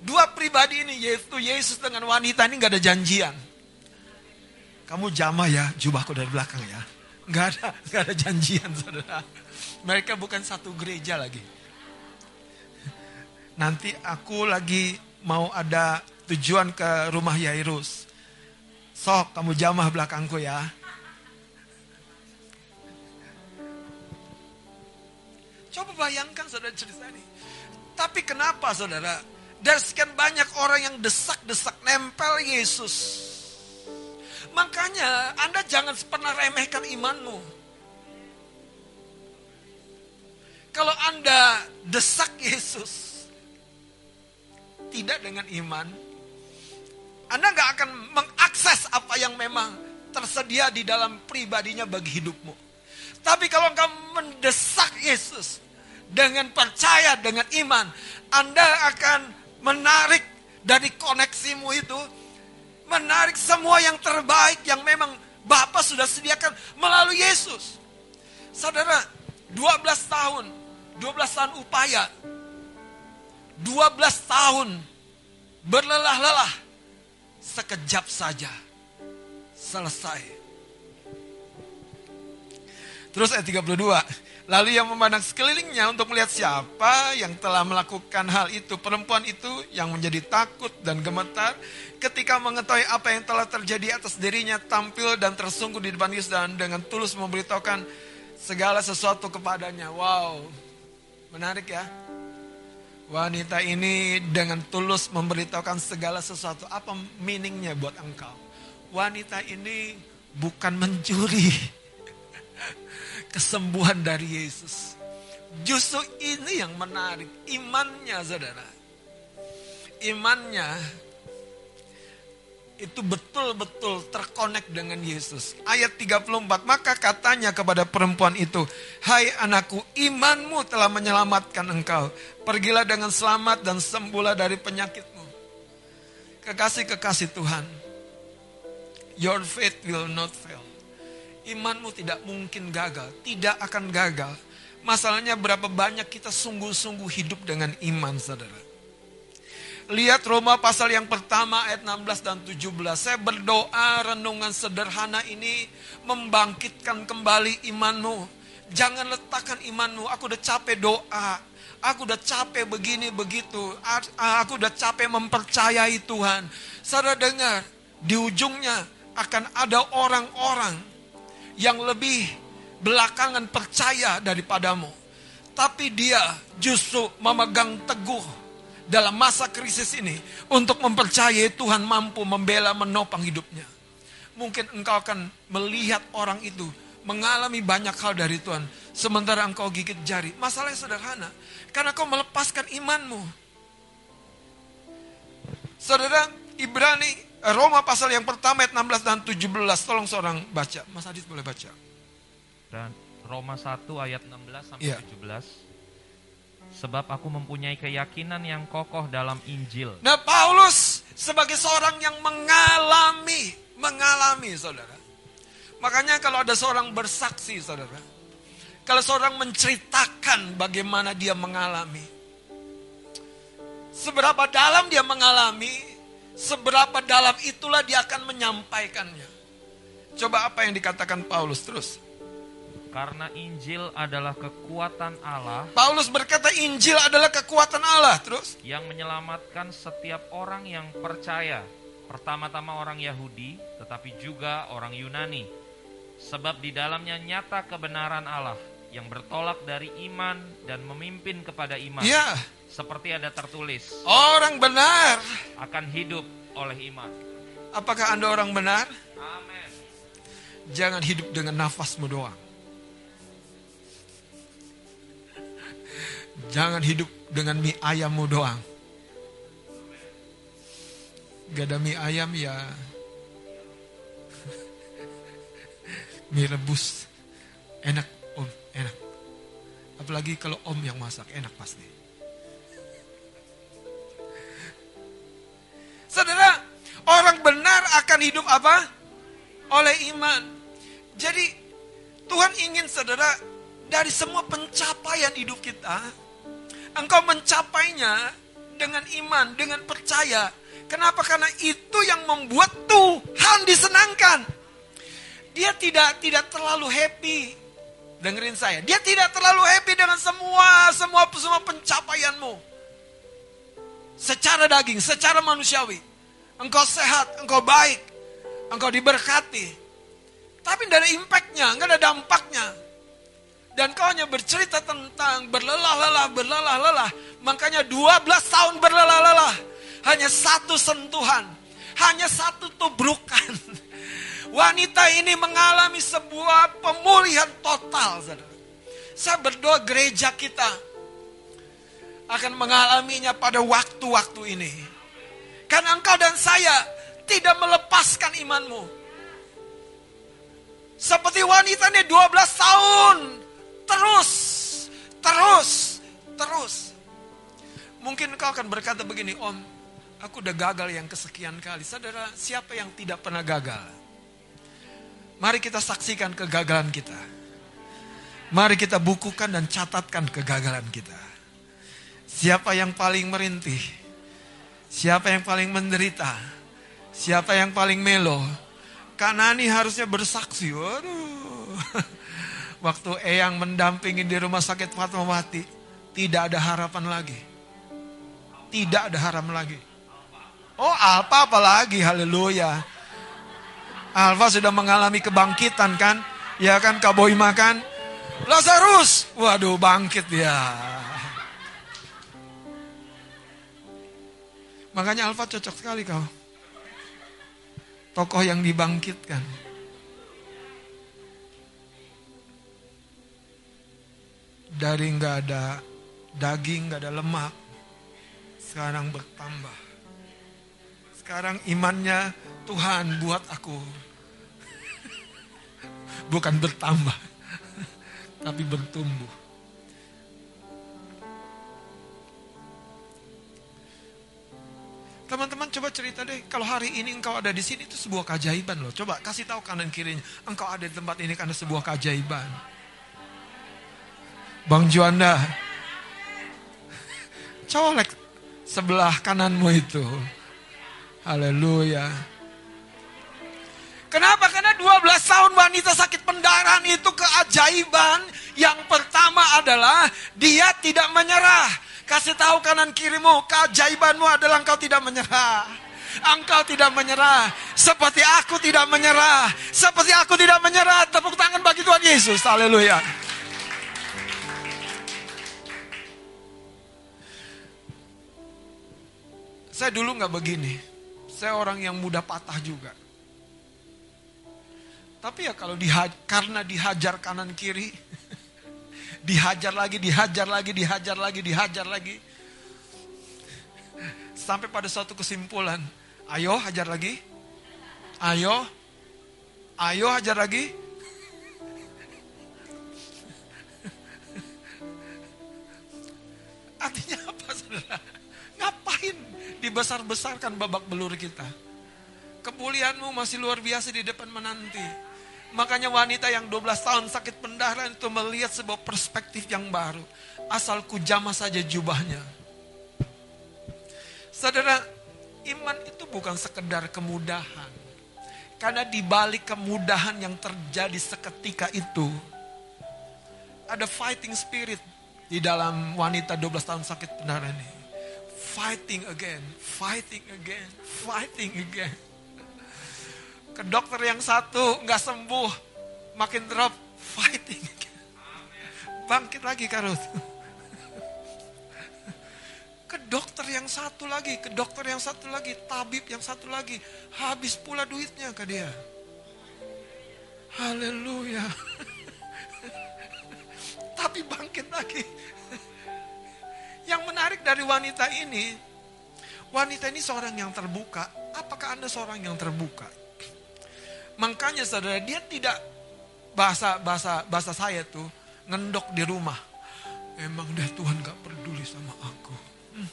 dua pribadi ini yaitu Yesus dengan wanita ini gak ada janjian. Kamu jamah ya, jubahku dari belakang ya. Gak ada, gak ada janjian saudara. Mereka bukan satu gereja lagi. Nanti aku lagi mau ada tujuan ke rumah Yairus. Sok kamu jamah belakangku ya. Coba bayangkan saudara cerita ini. Tapi kenapa saudara? Dari sekian banyak orang yang desak-desak nempel Yesus. Makanya Anda jangan pernah remehkan imanmu. Kalau Anda desak Yesus, tidak dengan iman, Anda nggak akan mengakses apa yang memang tersedia di dalam pribadinya bagi hidupmu. Tapi kalau engkau mendesak Yesus dengan percaya, dengan iman, Anda akan menarik dari koneksimu itu, menarik semua yang terbaik yang memang Bapak sudah sediakan melalui Yesus. Saudara, 12 tahun, 12 tahun upaya, 12 tahun berlelah-lelah, sekejap saja selesai. Terus ayat 32. Lalu yang memandang sekelilingnya untuk melihat siapa yang telah melakukan hal itu. Perempuan itu yang menjadi takut dan gemetar ketika mengetahui apa yang telah terjadi atas dirinya tampil dan tersungguh di depan Yesus dan dengan tulus memberitahukan segala sesuatu kepadanya. Wow, menarik ya. Wanita ini dengan tulus memberitahukan segala sesuatu. Apa meaningnya buat engkau? Wanita ini bukan mencuri kesembuhan dari Yesus. Justru ini yang menarik, imannya saudara. Imannya itu betul-betul terkonek dengan Yesus. Ayat 34, maka katanya kepada perempuan itu, Hai anakku, imanmu telah menyelamatkan engkau. Pergilah dengan selamat dan sembuhlah dari penyakitmu. Kekasih-kekasih Tuhan, your faith will not fail imanmu tidak mungkin gagal, tidak akan gagal. Masalahnya berapa banyak kita sungguh-sungguh hidup dengan iman, saudara. Lihat Roma pasal yang pertama ayat 16 dan 17. Saya berdoa renungan sederhana ini membangkitkan kembali imanmu. Jangan letakkan imanmu, aku udah capek doa. Aku udah capek begini begitu. Aku udah capek mempercayai Tuhan. Saudara dengar, di ujungnya akan ada orang-orang yang lebih belakangan percaya daripadamu. Tapi dia justru memegang teguh dalam masa krisis ini untuk mempercayai Tuhan mampu membela menopang hidupnya. Mungkin engkau akan melihat orang itu mengalami banyak hal dari Tuhan. Sementara engkau gigit jari. Masalahnya sederhana. Karena kau melepaskan imanmu. Saudara, Ibrani Roma pasal yang pertama ayat 16 dan 17. Tolong seorang baca. Mas Adit boleh baca. Dan Roma 1 ayat 16 sampai Iya. 17. Sebab aku mempunyai keyakinan yang kokoh dalam Injil. Nah Paulus sebagai seorang yang mengalami, mengalami saudara. Makanya kalau ada seorang bersaksi saudara. Kalau seorang menceritakan bagaimana dia mengalami. Seberapa dalam dia mengalami, seberapa dalam itulah dia akan menyampaikannya. Coba apa yang dikatakan Paulus terus. Karena Injil adalah kekuatan Allah Paulus berkata Injil adalah kekuatan Allah terus. yang menyelamatkan setiap orang yang percaya. Pertama-tama orang Yahudi, tetapi juga orang Yunani. Sebab di dalamnya nyata kebenaran Allah yang bertolak dari iman dan memimpin kepada iman. Ya, Seperti ada tertulis, orang benar. akan hidup oleh iman. Apakah Anda orang benar? Amin. Jangan hidup dengan nafasmu doang. Jangan hidup dengan mie ayammu doang. Gak ada mie ayam ya. mie rebus. Enak om, enak. Apalagi kalau om yang masak, enak pasti. Saudara, orang benar akan hidup apa? Oleh iman. Jadi Tuhan ingin saudara dari semua pencapaian hidup kita, engkau mencapainya dengan iman, dengan percaya. Kenapa? Karena itu yang membuat Tuhan disenangkan. Dia tidak tidak terlalu happy. Dengerin saya, dia tidak terlalu happy dengan semua semua semua pencapaianmu. Secara daging, secara manusiawi. Engkau sehat, engkau baik, engkau diberkati. Tapi tidak ada impactnya, nggak ada dampaknya. Dan kau hanya bercerita tentang berlelah-lelah, berlelah-lelah. Makanya 12 tahun berlelah-lelah. Hanya satu sentuhan. Hanya satu tubrukan. Wanita ini mengalami sebuah pemulihan total. Saya berdoa gereja kita akan mengalaminya pada waktu-waktu ini. Karena engkau dan saya tidak melepaskan imanmu. Seperti wanita ini 12 tahun. Terus, terus, terus. Mungkin kau akan berkata begini, Om, aku udah gagal yang kesekian kali. Saudara, siapa yang tidak pernah gagal? Mari kita saksikan kegagalan kita. Mari kita bukukan dan catatkan kegagalan kita. Siapa yang paling merintih? Siapa yang paling menderita? Siapa yang paling melo? Kanani harusnya bersaksi. Waduh. Waktu Eyang mendampingi di rumah sakit Fatmawati, tidak ada harapan lagi. Tidak ada harapan lagi. Oh, Alfa apalagi, haleluya. Alfa sudah mengalami kebangkitan kan? Ya kan, Kaboy makan. Lazarus, waduh bangkit ya. Makanya Alfa cocok sekali kau. Tokoh yang dibangkitkan. Dari nggak ada daging, nggak ada lemak, sekarang bertambah. Sekarang imannya Tuhan buat aku. Bukan bertambah, tapi bertumbuh. Teman-teman coba cerita deh, kalau hari ini engkau ada di sini itu sebuah keajaiban loh. Coba kasih tahu kanan kirinya, engkau ada di tempat ini karena sebuah keajaiban. Bang Juanda, colek sebelah kananmu itu. Haleluya. Kenapa? Karena 12 tahun wanita sakit pendarahan itu keajaiban. Yang pertama adalah dia tidak menyerah. Kasih tahu kanan kirimu, keajaibanmu adalah engkau tidak menyerah. Engkau tidak menyerah. Seperti aku tidak menyerah. Seperti aku tidak menyerah. Tepuk tangan bagi Tuhan Yesus. Haleluya. Saya dulu nggak begini. Saya orang yang mudah patah juga. Tapi ya kalau diha karena dihajar kanan kiri, dihajar lagi, dihajar lagi, dihajar lagi, dihajar lagi. Sampai pada suatu kesimpulan, ayo hajar lagi, ayo, ayo hajar lagi. Artinya apa saudara? Ngapain dibesar-besarkan babak belur kita? Kemuliaanmu masih luar biasa di depan menanti Makanya wanita yang 12 tahun sakit pendarahan itu melihat sebuah perspektif yang baru. Asal kujama saja jubahnya. Saudara, iman itu bukan sekedar kemudahan. Karena di balik kemudahan yang terjadi seketika itu, ada fighting spirit di dalam wanita 12 tahun sakit pendarahan ini. Fighting again, fighting again, fighting again. Ke dokter yang satu nggak sembuh, makin drop, fighting. Bangkit lagi Karut. Ke dokter yang satu lagi, ke dokter yang satu lagi, tabib yang satu lagi. Habis pula duitnya ke dia. Haleluya. Tapi bangkit lagi. Yang menarik dari wanita ini, wanita ini seorang yang terbuka. Apakah Anda seorang yang terbuka? Makanya saudara, dia tidak bahasa bahasa bahasa saya tuh ngendok di rumah. Emang dah Tuhan gak peduli sama aku. Hmm.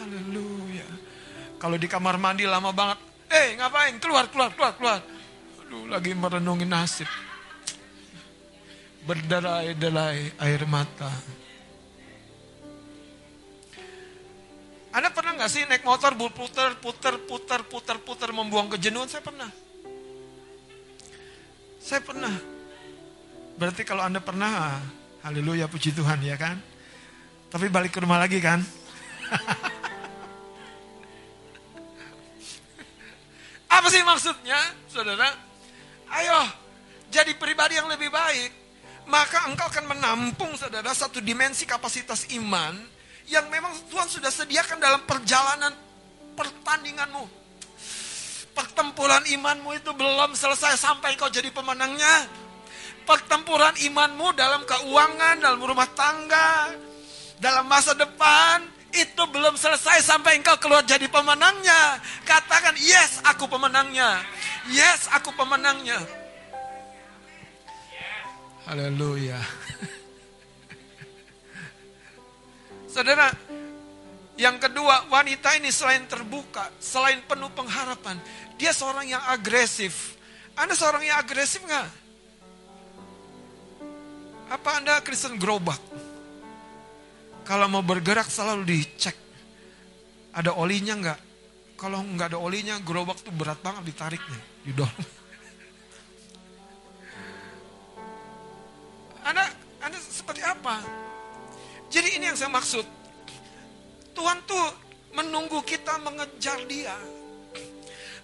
Haleluya. Kalau di kamar mandi lama banget. Eh ngapain? Keluar, keluar, keluar, keluar. Aduh lagi merenungi nasib. Berderai-derai air mata. Anda pernah nggak sih naik motor puter, puter, puter, puter, puter membuang kejenuhan? Saya pernah. Saya pernah. Berarti kalau Anda pernah, haleluya puji Tuhan ya kan? Tapi balik ke rumah lagi kan? Apa sih maksudnya, saudara? Ayo, jadi pribadi yang lebih baik. Maka engkau akan menampung, saudara, satu dimensi kapasitas iman yang memang Tuhan sudah sediakan dalam perjalanan pertandinganmu. Pertempuran imanmu itu belum selesai sampai kau jadi pemenangnya. Pertempuran imanmu dalam keuangan, dalam rumah tangga, dalam masa depan, itu belum selesai sampai engkau keluar jadi pemenangnya. Katakan, yes aku pemenangnya. Yes aku pemenangnya. Haleluya. Saudara, yang kedua, wanita ini selain terbuka, selain penuh pengharapan, dia seorang yang agresif. Anda seorang yang agresif nggak? Apa Anda Kristen gerobak? Kalau mau bergerak selalu dicek. Ada olinya nggak? Kalau nggak ada olinya, gerobak tuh berat banget ditariknya, didorong. Anda, Anda seperti apa? Jadi ini yang saya maksud. Tuhan tuh menunggu kita mengejar dia.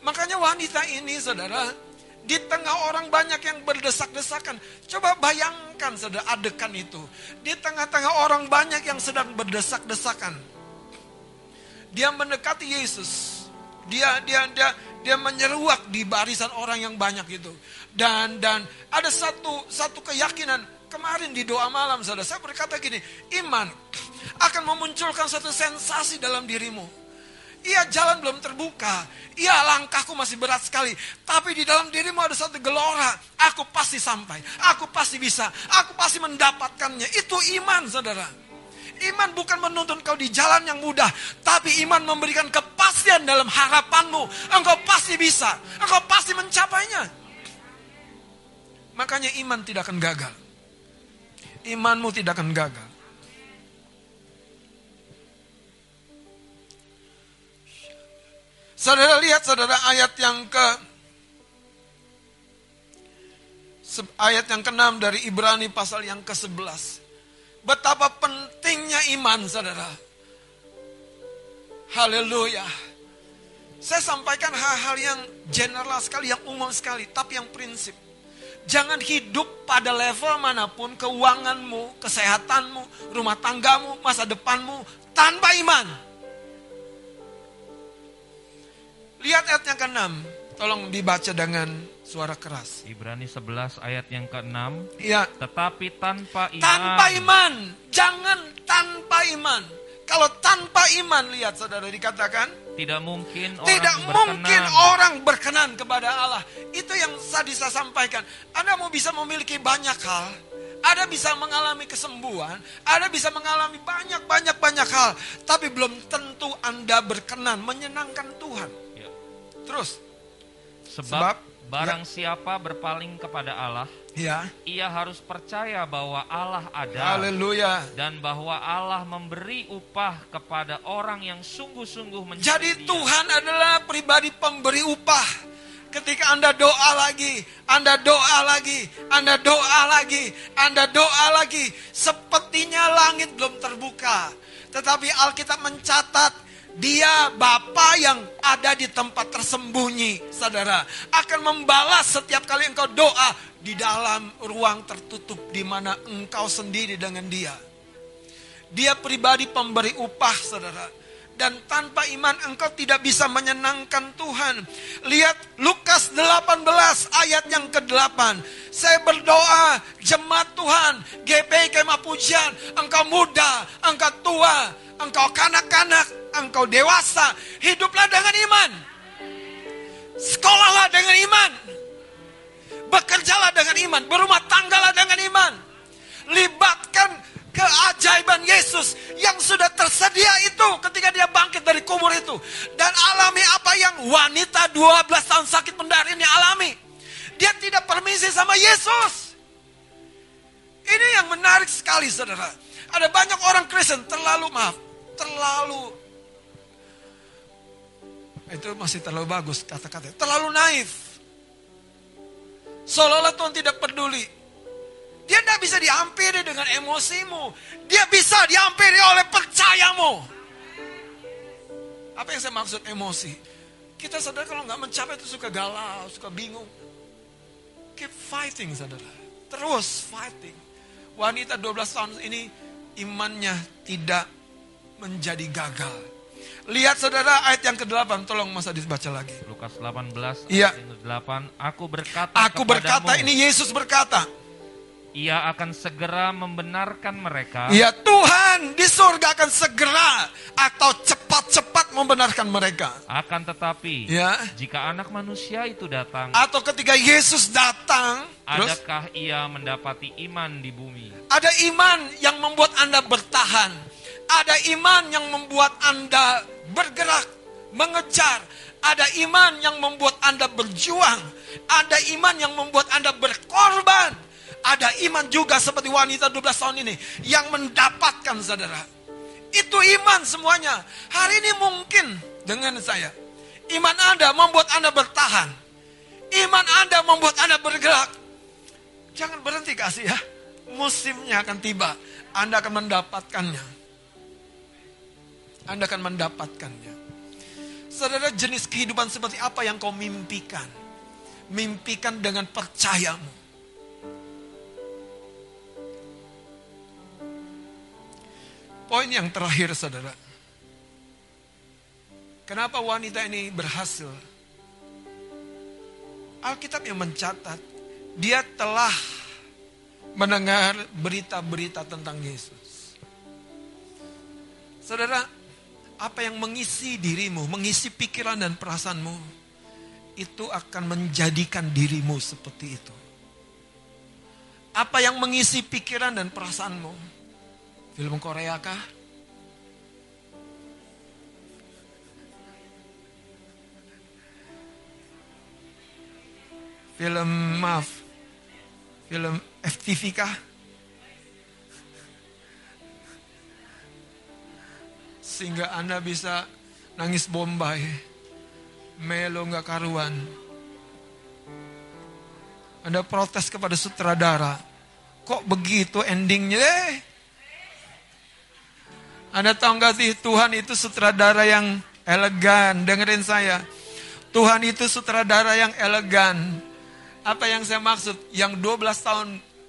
Makanya wanita ini saudara, di tengah orang banyak yang berdesak-desakan. Coba bayangkan saudara adegan itu. Di tengah-tengah orang banyak yang sedang berdesak-desakan. Dia mendekati Yesus. Dia dia dia dia menyeruak di barisan orang yang banyak itu. Dan dan ada satu satu keyakinan kemarin di doa malam saudara saya berkata gini, iman akan memunculkan satu sensasi dalam dirimu. Iya jalan belum terbuka. Iya langkahku masih berat sekali. Tapi di dalam dirimu ada satu gelora. Aku pasti sampai. Aku pasti bisa. Aku pasti mendapatkannya. Itu iman saudara. Iman bukan menuntun kau di jalan yang mudah. Tapi iman memberikan kepastian dalam harapanmu. Engkau pasti bisa. Engkau pasti mencapainya. Makanya iman tidak akan gagal. Imanmu tidak akan gagal. Saudara lihat saudara ayat yang ke ayat yang ke-6 dari Ibrani pasal yang ke-11. Betapa pentingnya iman saudara. Haleluya. Saya sampaikan hal-hal yang general sekali, yang umum sekali, tapi yang prinsip. Jangan hidup pada level mana pun, keuanganmu, kesehatanmu, rumah tanggamu, masa depanmu, tanpa iman. Lihat ayat yang ke-6. Tolong dibaca dengan suara keras. Ibrani 11 ayat yang ke-6. Iya. Tetapi tanpa iman. Tanpa iman. Jangan tanpa iman. Kalau tanpa iman, lihat saudara dikatakan. Tidak mungkin orang Tidak berkenan. mungkin orang berkenan kepada Allah. Itu yang tadi saya sampaikan. Anda mau bisa memiliki banyak hal. ada bisa mengalami kesembuhan, ada bisa mengalami banyak-banyak-banyak hal, tapi belum tentu Anda berkenan menyenangkan Tuhan. Ya. Terus, Sebab, Sebab, barang siapa berpaling kepada Allah, ya, ia harus percaya bahwa Allah ada haleluya. dan bahwa Allah memberi upah kepada orang yang sungguh-sungguh mencari Jadi Dia. Tuhan adalah pribadi pemberi upah. Ketika Anda doa lagi, Anda doa lagi, Anda doa lagi, Anda doa lagi. Sepertinya langit belum terbuka. Tetapi Alkitab mencatat dia Bapa yang ada di tempat tersembunyi, saudara, akan membalas setiap kali engkau doa di dalam ruang tertutup di mana engkau sendiri dengan Dia. Dia pribadi pemberi upah, saudara. Dan tanpa iman engkau tidak bisa menyenangkan Tuhan. Lihat Lukas 18 ayat yang ke-8. Saya berdoa, jemaat Tuhan, GP Kemah Pujian, engkau muda, engkau tua, engkau kanak-kanak, engkau dewasa, hiduplah dengan iman. Sekolahlah dengan iman. Bekerjalah dengan iman, berumah tanggalah dengan iman. Libatkan keajaiban Yesus yang sudah tersedia itu ketika dia bangkit dari kubur itu. Dan alami apa yang wanita 12 tahun sakit pendar ini alami. Dia tidak permisi sama Yesus. Ini yang menarik sekali saudara. Ada banyak orang Kristen terlalu maaf, terlalu itu masih terlalu bagus kata-kata. Terlalu naif. Seolah-olah Tuhan tidak peduli. Dia tidak bisa dihampiri dengan emosimu. Dia bisa dihampiri oleh percayamu. Apa yang saya maksud emosi? Kita sadar kalau nggak mencapai itu suka galau, suka bingung. Keep fighting saudara. Terus fighting. Wanita 12 tahun ini imannya tidak menjadi gagal. Lihat saudara ayat yang ke-8, tolong masa dibaca lagi. Lukas 18 Iya. ayat yang ke-8, aku berkata Aku berkata, ini Yesus berkata. ia akan segera membenarkan mereka Ya Tuhan di surga akan segera atau cepat-cepat membenarkan mereka. akan tetapi Ya. jika anak manusia itu datang Atau ketika Yesus datang, terus adakah ia mendapati iman di bumi ada iman yang membuat Anda bertahan. Ada iman yang membuat Anda bergerak, mengejar. Ada iman yang membuat Anda berjuang. Ada iman yang membuat Anda berkorban. Ada iman juga seperti wanita 12 tahun ini yang mendapatkan saudara. Itu iman semuanya. Hari ini mungkin dengan saya. Iman Anda membuat Anda bertahan. Iman Anda membuat Anda bergerak. Jangan berhenti kasih ya. Musimnya akan tiba. Anda akan mendapatkannya. Anda akan mendapatkannya. Saudara jenis kehidupan seperti apa yang kau mimpikan? Mimpikan dengan percayamu. Poin yang terakhir saudara. Kenapa wanita ini berhasil? Alkitab yang mencatat, dia telah mendengar berita-berita tentang Yesus. Saudara, apa yang mengisi dirimu, mengisi pikiran dan perasaanmu, itu akan menjadikan dirimu seperti itu. Apa yang mengisi pikiran dan perasaanmu? Film Korea kah? Film maaf, film FTV kah? Sehingga Anda bisa nangis bombay, melo nggak karuan. Anda protes kepada sutradara, kok begitu endingnya? Eh, anda tahu nggak sih Tuhan itu sutradara yang elegan. Dengerin saya. Tuhan itu sutradara yang elegan. Apa yang saya maksud? Yang 12 tahun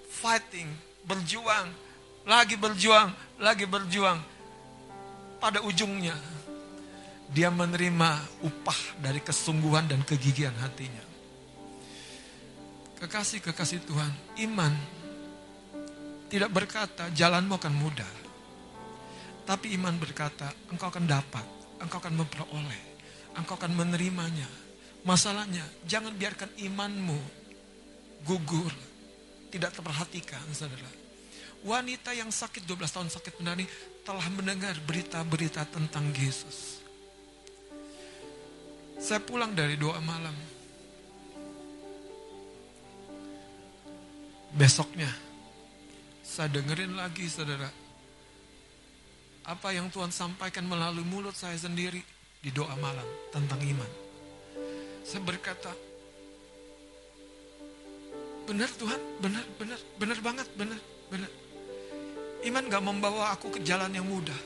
fighting, berjuang, lagi berjuang, lagi berjuang. Pada ujungnya dia menerima upah dari kesungguhan dan kegigihan hatinya. Kekasih-kekasih Tuhan, iman tidak berkata jalanmu akan mudah. Tapi iman berkata, engkau akan dapat, engkau akan memperoleh, engkau akan menerimanya. Masalahnya, jangan biarkan imanmu gugur. tidak terperhatikan, saudara. Wanita yang sakit 12 tahun sakit benar ini telah mendengar berita-berita tentang Yesus. Saya pulang dari doa malam. Besoknya, saya dengerin lagi saudara. Apa yang Tuhan sampaikan melalui mulut saya sendiri di doa malam tentang iman. Saya berkata, benar Tuhan, benar, benar, benar banget, benar, benar. Iman gak membawa aku ke jalan yang mudah.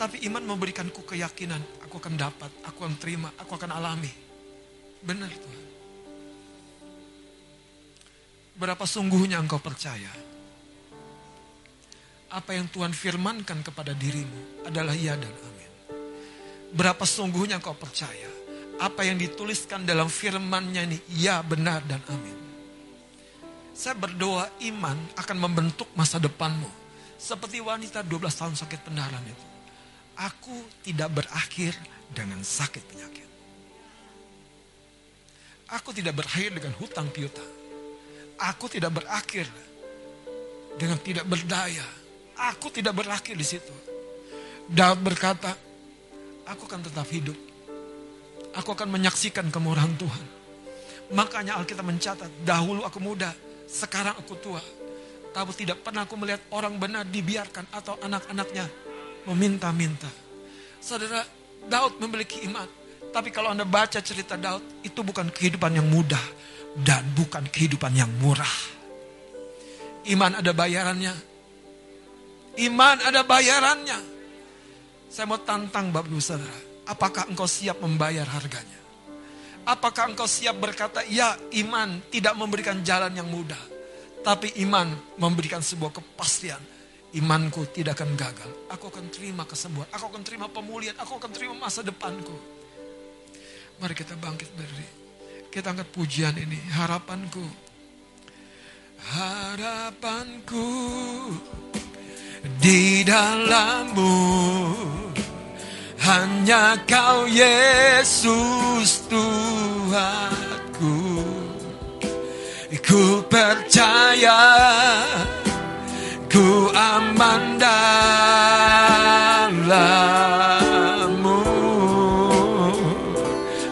Tapi iman memberikanku keyakinan. Aku akan dapat, aku akan terima, aku akan alami. Benar Tuhan. Berapa sungguhnya engkau percaya? Apa yang Tuhan firmankan kepada dirimu adalah ya dan amin. Berapa sungguhnya engkau percaya? Apa yang dituliskan dalam firmannya ini ya benar dan amin. Saya berdoa iman akan membentuk masa depanmu seperti wanita 12 tahun sakit pendarahan itu. Aku tidak berakhir dengan sakit penyakit. Aku tidak berakhir dengan hutang piutang. Aku tidak berakhir dengan tidak berdaya. Aku tidak berakhir di situ. Daud berkata, aku akan tetap hidup. Aku akan menyaksikan kemurahan Tuhan. Makanya Alkitab mencatat, dahulu aku muda, sekarang aku tua tapi tidak pernah aku melihat orang benar dibiarkan atau anak-anaknya meminta-minta. Saudara, Daud memiliki iman. Tapi kalau Anda baca cerita Daud, itu bukan kehidupan yang mudah dan bukan kehidupan yang murah. Iman ada bayarannya. Iman ada bayarannya. Saya mau tantang Bapak Saudara, apakah engkau siap membayar harganya? Apakah engkau siap berkata, ya iman tidak memberikan jalan yang mudah. Tapi iman memberikan sebuah kepastian. Imanku tidak akan gagal. Aku akan terima kesembuhan. Aku akan terima pemulihan. Aku akan terima masa depanku. Mari kita bangkit berdiri. Kita angkat pujian ini. Harapanku. Harapanku di dalammu. Hanya kau Yesus Tuhanku. Ku percaya Ku aman dalammu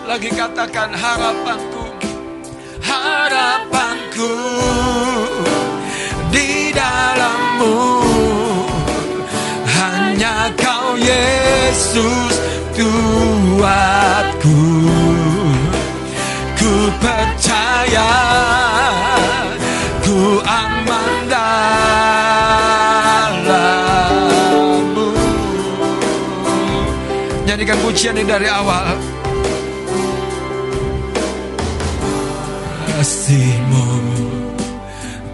Lagi katakan harapanku Harapanku Di dalammu. Hanya kau Yesus Tuhanku. Ku percaya Ku aman dalammu. Nyanyikan pujian ini dari awal. Kasihmu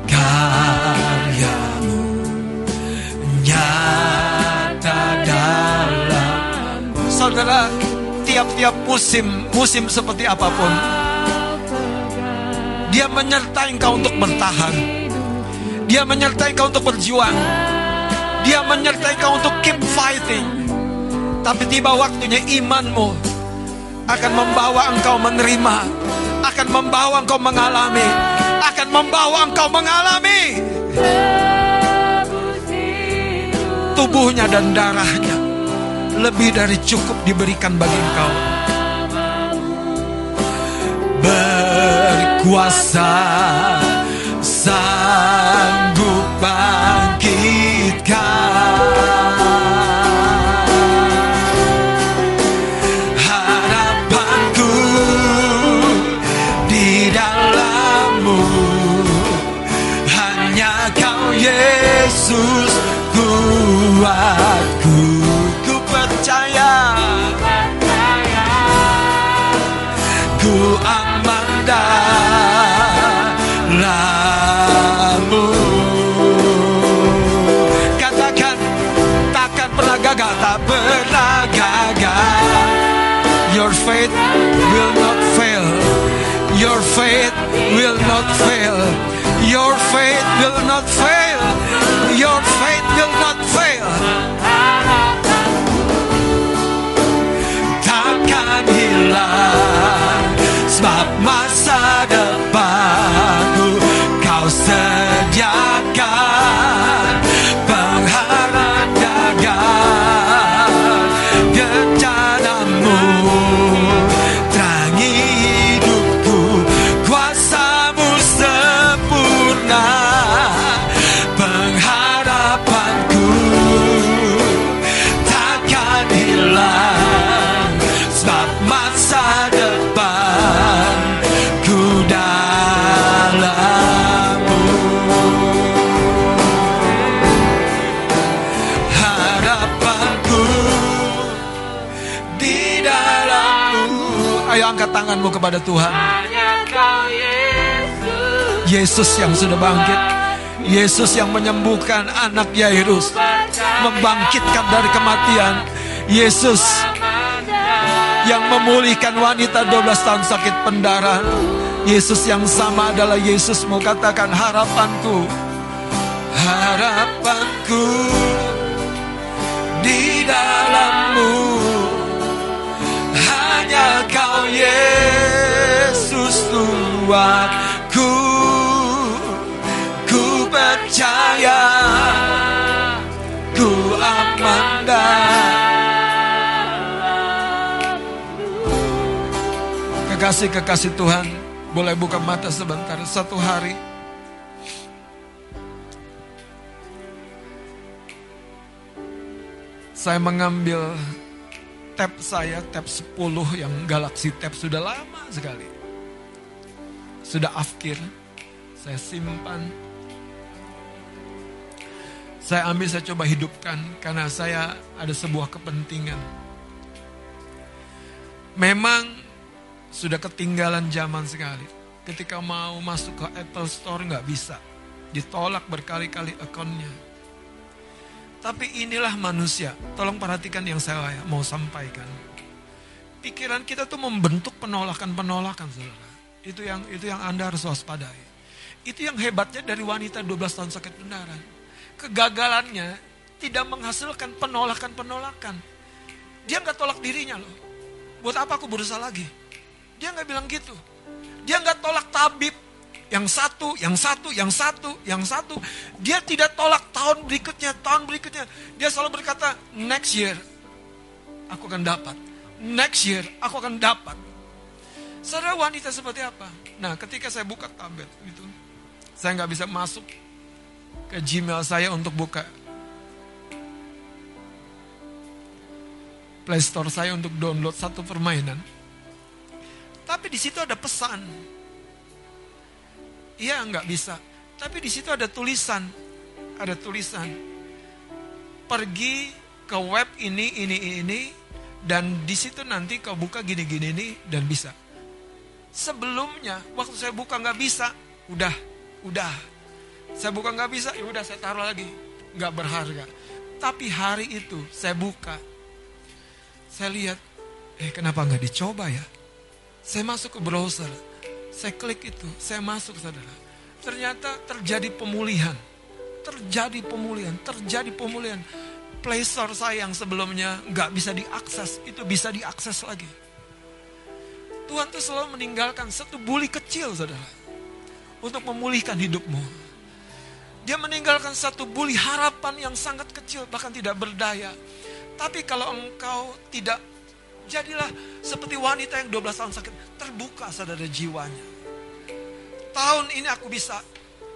Karyamu Nyata dalam. Saudara tiap-tiap musim Musim seperti apa pun dia menyertai engkau untuk bertahan. Dia menyertai engkau untuk berjuang. Dia menyertai engkau untuk keep fighting. Tapi tiba waktunya imanmu akan membawa engkau menerima, akan membawa engkau mengalami, akan membawa engkau mengalami tubuhnya dan darahnya lebih dari cukup diberikan bagi engkau. kuasa. Sa tanganmu kepada Tuhan. Yesus yang sudah bangkit. Yesus yang menyembuhkan anak Yairus. Membangkitkan dari kematian. Yesus yang memulihkan wanita 12 tahun sakit pendarahan. Yesus yang sama adalah Yesus mau katakan harapanku. Harapanku di dalammu. Yesus Tuhanku. Ku percaya. Ku aman Kekasih-kekasih Tuhan, boleh buka mata sebentar. Satu hari, saya mengambil tab saya, tab 10 yang Galaxy Tab sudah lama sekali. Sudah afkir, saya simpan. Saya ambil, saya coba hidupkan karena saya ada sebuah kepentingan. Memang sudah ketinggalan zaman sekali. Ketika mau masuk ke Apple Store nggak bisa. Ditolak berkali-kali akunnya. Tapi inilah manusia. Tolong perhatikan yang saya mau sampaikan. Pikiran kita tuh membentuk penolakan-penolakan, saudara. Itu yang itu yang Anda harus waspadai. Itu yang hebatnya dari wanita 12 tahun sakit pendarahan. Kegagalannya tidak menghasilkan penolakan-penolakan. Dia nggak tolak dirinya loh. Buat apa aku berusaha lagi? Dia nggak bilang gitu. Dia nggak tolak tabib. Yang satu, yang satu, yang satu, yang satu. Dia tidak tolak tahun berikutnya, tahun berikutnya. Dia selalu berkata, next year aku akan dapat. Next year aku akan dapat. Saudara wanita seperti apa? Nah ketika saya buka tablet gitu, saya nggak bisa masuk ke Gmail saya untuk buka Play Store saya untuk download satu permainan. Tapi di situ ada pesan. Iya nggak bisa. Tapi di situ ada tulisan. Ada tulisan. Pergi ke web ini, ini, ini. Dan di situ nanti kau buka gini-gini ini dan bisa. Sebelumnya waktu saya buka nggak bisa. Udah, udah. Saya buka nggak bisa, ya udah saya taruh lagi. Nggak berharga. Tapi hari itu saya buka. Saya lihat, eh kenapa nggak dicoba ya? Saya masuk ke browser, saya klik itu, saya masuk saudara. Ternyata terjadi pemulihan, terjadi pemulihan, terjadi pemulihan. Play Store saya yang sebelumnya nggak bisa diakses, itu bisa diakses lagi. Tuhan tuh selalu meninggalkan satu buli kecil saudara. Untuk memulihkan hidupmu. Dia meninggalkan satu buli harapan yang sangat kecil, bahkan tidak berdaya. Tapi kalau engkau tidak Jadilah seperti wanita yang 12 tahun sakit. Terbuka saudara jiwanya. Tahun ini aku bisa.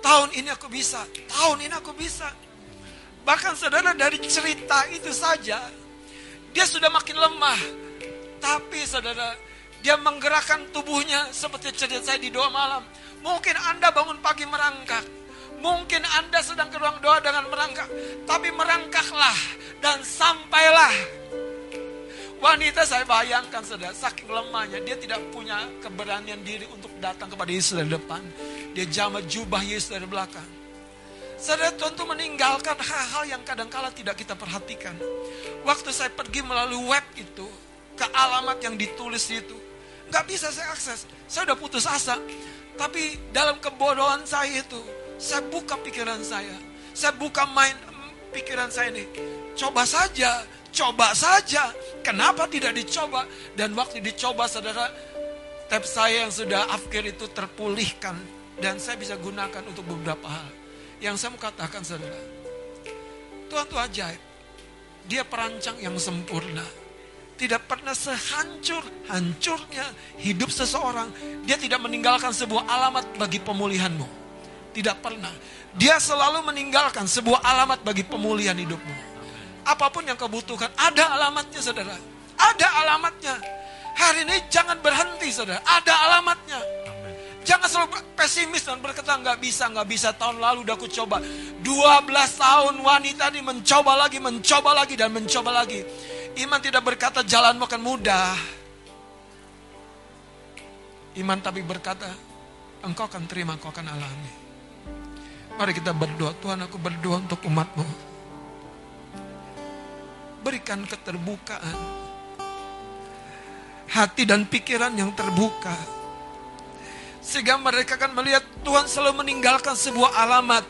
Tahun ini aku bisa. Tahun ini aku bisa. Bahkan saudara dari cerita itu saja. Dia sudah makin lemah. Tapi saudara. Dia menggerakkan tubuhnya seperti cerita saya di doa malam. Mungkin Anda bangun pagi merangkak. Mungkin Anda sedang ke ruang doa dengan merangkak. Tapi merangkaklah. Dan sampailah Wanita saya bayangkan saudara, saking lemahnya dia tidak punya keberanian diri untuk datang kepada Yesus dari depan. Dia jamat jubah Yesus dari belakang. Saudara Tuhan itu meninggalkan hal-hal yang kadang-kala tidak kita perhatikan. Waktu saya pergi melalui web itu, ke alamat yang ditulis itu, nggak bisa saya akses. Saya udah putus asa. Tapi dalam kebodohan saya itu, saya buka pikiran saya. Saya buka main pikiran saya ini. Coba saja Coba saja. Kenapa tidak dicoba? Dan waktu dicoba saudara, tab saya yang sudah afkir itu terpulihkan. Dan saya bisa gunakan untuk beberapa hal. Yang saya mau katakan saudara, Tuhan itu ajaib. Dia perancang yang sempurna. Tidak pernah sehancur-hancurnya hidup seseorang. Dia tidak meninggalkan sebuah alamat bagi pemulihanmu. Tidak pernah. Dia selalu meninggalkan sebuah alamat bagi pemulihan hidupmu. Apa pun yang kau butuhkan, ada alamatnya saudara. Ada alamatnya. Hari ini jangan berhenti saudara, ada alamatnya. Jangan selalu pesimis dan berkata nggak bisa, nggak bisa. Tahun lalu udah aku coba. 12 tahun wanita ini mencoba lagi, mencoba lagi, dan mencoba lagi. Iman tidak berkata jalanmu akan mudah. Iman tapi berkata, engkau akan terima, engkau akan alami. Mari kita berdoa, Tuhan aku berdoa untuk umatmu. Berikan keterbukaan. Hati dan pikiran yang terbuka. Sehingga mereka akan melihat Tuhan selalu meninggalkan sebuah alamat.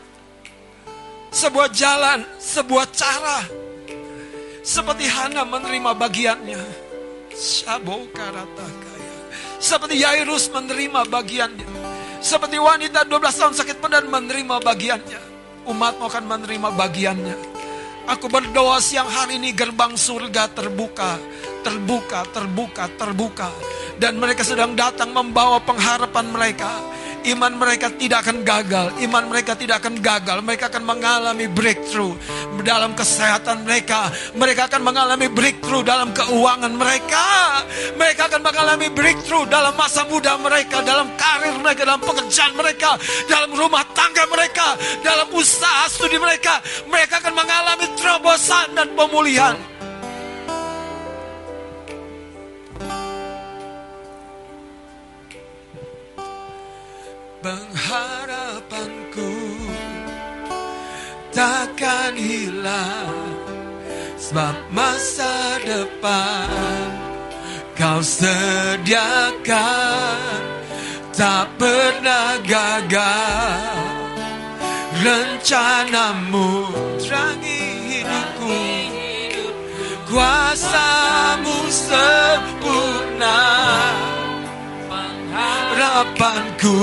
Sebuah jalan, sebuah cara. Seperti Hana menerima bagiannya. Seperti Yairus menerima bagiannya. Seperti wanita 12 tahun sakit pedan menerima bagiannya. Umatmu akan menerima bagiannya. Aku berdoa siang hari ini gerbang surga terbuka, terbuka, terbuka, terbuka. Dan mereka sedang datang membawa pengharapan mereka iman mereka tidak akan gagal, iman mereka tidak akan gagal, mereka akan mengalami breakthrough dalam kesehatan mereka, mereka akan mengalami breakthrough dalam keuangan mereka, mereka akan mengalami breakthrough dalam masa muda mereka, dalam karir mereka, dalam pekerjaan mereka, dalam rumah tangga mereka, dalam usaha studi mereka, mereka akan mengalami terobosan dan pemulihan. Pengharapanku takkan hilang sebab masa depan kau sediakan tak pernah gagal. Rencanamu terangi hidupku kuasamu sempurna harapanku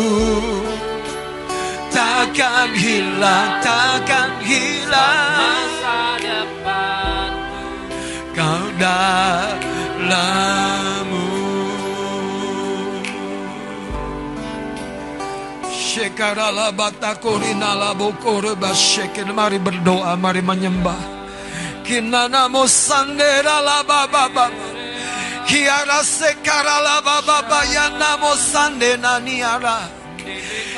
takkan hilang, takkan hilang. Masa depanku kau dalammu. Shekarala batakorina labokore bashekin. Mari berdoa, mari menyembah. Kinana mosandera la baba baba. Kiara Kiarase karalaba baba yanamo sande naniara.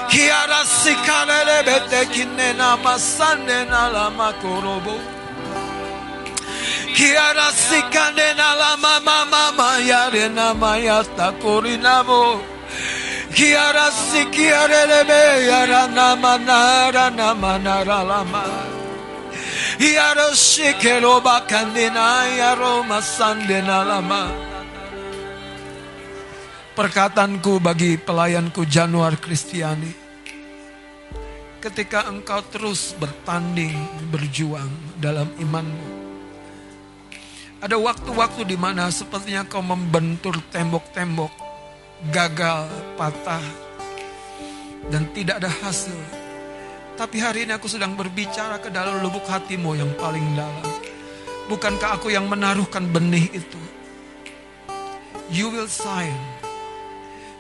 Kiarase karelebete kinena masande nalama korobo. Kiarase kanena lama mama mayarena mayata korinabo. Kiarase kiarelebe yarana manara namanara lama. Yaro shikelo bakandina yaro masandena lama. Perkataanku bagi pelayanku Januar Kristiani. Ketika engkau terus bertanding, berjuang dalam imanmu. Ada waktu-waktu di mana sepertinya kau membentur tembok-tembok, gagal, patah, dan tidak ada hasil. Tapi hari ini aku sedang berbicara ke dalam lubuk hatimu yang paling dalam. Bukankah aku yang menaruhkan benih itu? You will sign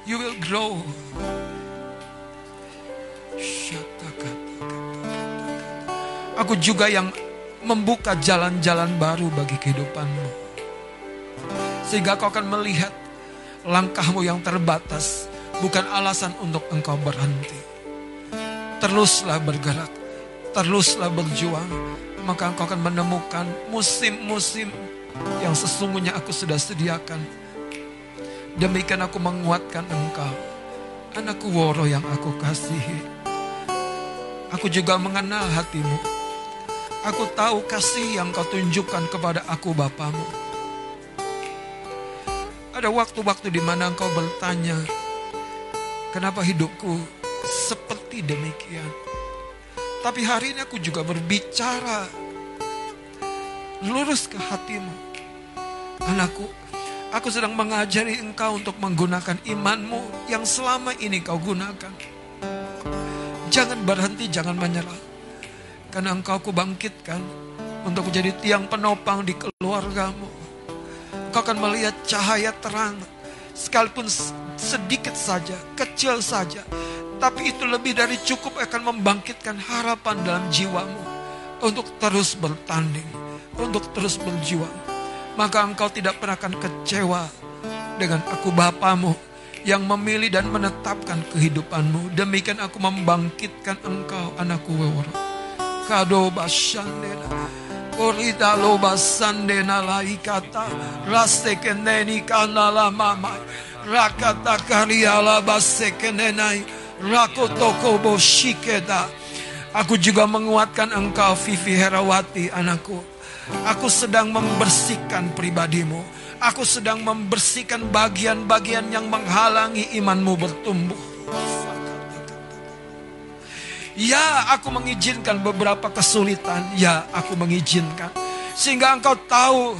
you will grow. Aku juga yang membuka jalan-jalan baru bagi kehidupanmu. Sehingga kau akan melihat langkahmu yang terbatas bukan alasan untuk engkau berhenti. Teruslah bergerak, teruslah berjuang, maka engkau akan menemukan musim-musim yang sesungguhnya aku sudah sediakan Demikian aku menguatkan engkau. Anakku Woro yang aku kasihi. Aku juga mengenal hatimu. Aku tahu kasih yang kau tunjukkan kepada aku Bapamu. Ada waktu-waktu di mana engkau bertanya, kenapa hidupku seperti demikian? Tapi hari ini aku juga berbicara lurus ke hatimu. Anakku, Aku sedang mengajari engkau untuk menggunakan imanmu yang selama ini kau gunakan. Jangan berhenti, jangan menyerah. Karena engkau kubangkitkan untuk menjadi tiang penopang di keluargamu. Engkau akan melihat cahaya terang. Sekalipun sedikit saja, kecil saja. Tapi itu lebih dari cukup akan membangkitkan harapan dalam jiwamu. Untuk terus bertanding. Untuk terus berjuang maka engkau tidak pernah akan kecewa dengan aku Bapamu yang memilih dan menetapkan kehidupanmu. Demikian aku membangkitkan engkau anakku weworo. Kado basandena. Korita lo basandena la ikata. Raste keneni kanala mama. Rakata kariala basekenenai. Rakotoko boshikeda. Aku juga menguatkan engkau Vivi Herawati anakku. Aku sedang membersihkan pribadimu. Aku sedang membersihkan bagian-bagian yang menghalangi imanmu bertumbuh. Ya, aku mengizinkan beberapa kesulitan. Ya, aku mengizinkan. Sehingga engkau tahu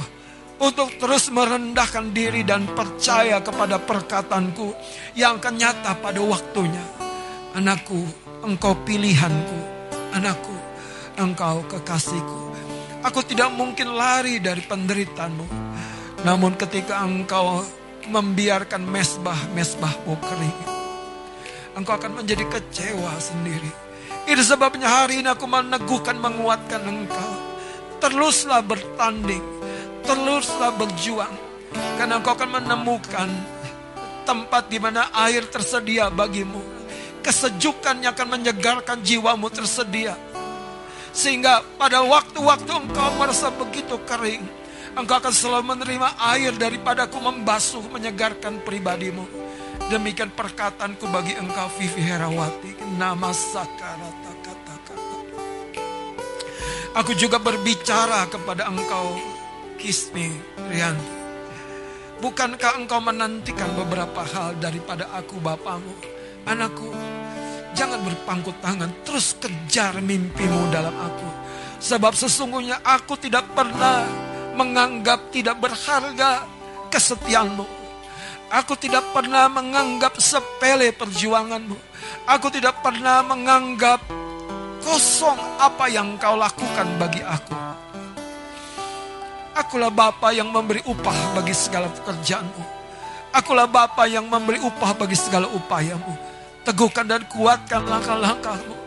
untuk terus merendahkan diri dan percaya kepada perkataanku yang akan nyata pada waktunya. Anakku, engkau pilihanku. Anakku, engkau kekasihku. Aku tidak mungkin lari dari penderitaanmu. Namun ketika engkau membiarkan mesbah-mesbahmu kering, engkau akan menjadi kecewa sendiri. Itu sebabnya hari ini aku meneguhkan, menguatkan engkau. Teruslah bertanding, teruslah berjuang. Karena engkau akan menemukan tempat di mana air tersedia bagimu. Kesejukannya akan menyegarkan jiwamu tersedia. Sehingga pada waktu-waktu engkau merasa begitu kering, engkau akan selalu menerima air daripadaku membasuh, menyegarkan pribadimu. Demikian perkataanku bagi engkau Vivi Herawati. Nama sakarata kata kata. Aku juga berbicara kepada engkau Kismi Rianti. Bukankah engkau menantikan beberapa hal daripada aku bapamu? Anakku, jangan berpangku tangan, terus kejar mimpimu dalam aku. Sebab sesungguhnya aku tidak pernah menganggap tidak berharga kesetiaanmu. Aku tidak pernah menganggap sepele perjuanganmu. Aku tidak pernah menganggap kosong apa yang kau lakukan bagi aku. Akulah Bapa yang memberi upah bagi segala pekerjaanmu. Akulah Bapa yang memberi upah bagi segala upayamu. Teguhkan dan kuatkan langkah-langkahmu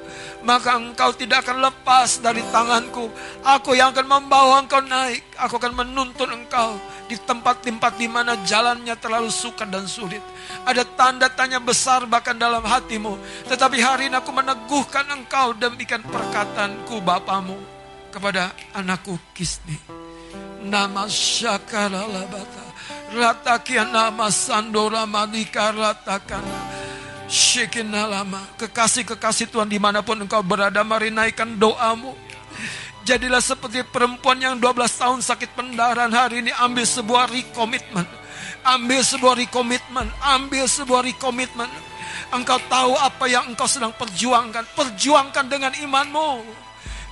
maka engkau tidak akan lepas dari tanganku. Aku yang akan membawa engkau naik. Aku akan menuntun engkau di tempat-tempat di mana jalannya terlalu sukar dan sulit. Ada tanda tanya besar bahkan dalam hatimu. Tetapi hari ini aku meneguhkan engkau demikian perkataanku Bapamu kepada anakku Kisni. Nama Syakara Labata. Ratakia nama Sandora Madika Ratakana. Lama Kekasih-kekasih Tuhan di mana pun engkau berada Mari naikkan doamu Jadilah seperti perempuan yang 12 tahun sakit pendarahan Hari ini ambil sebuah rekomitmen Ambil sebuah rekomitmen Ambil sebuah rekomitmen Engkau tahu apa yang engkau sedang perjuangkan Perjuangkan dengan imanmu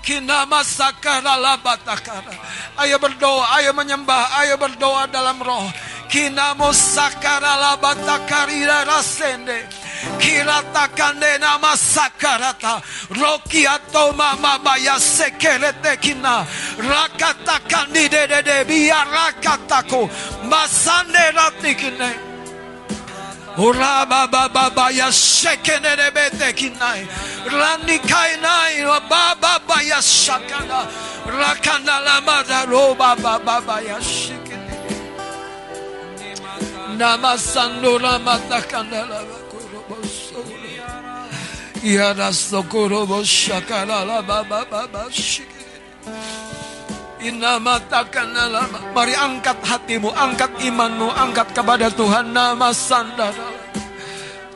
Kinama sakara batakara. Ayo berdoa, ayo menyembah, ayo berdoa dalam roh. Kinamo sakara batakari rasende. Kirata kanena masakarata. Rokia ato mama baya sekelete kina. Rakata kanide de de biya rakatako. Masane ratikine. Uraba baba baya shekene rebete kinai. Rani kainai wa baba baya shakana. Rakana lamada roba baba baya shekene. Namasando ramata kanala. Mari angkat hatimu, angkat imanmu, angkat kepada Tuhan nama sandara.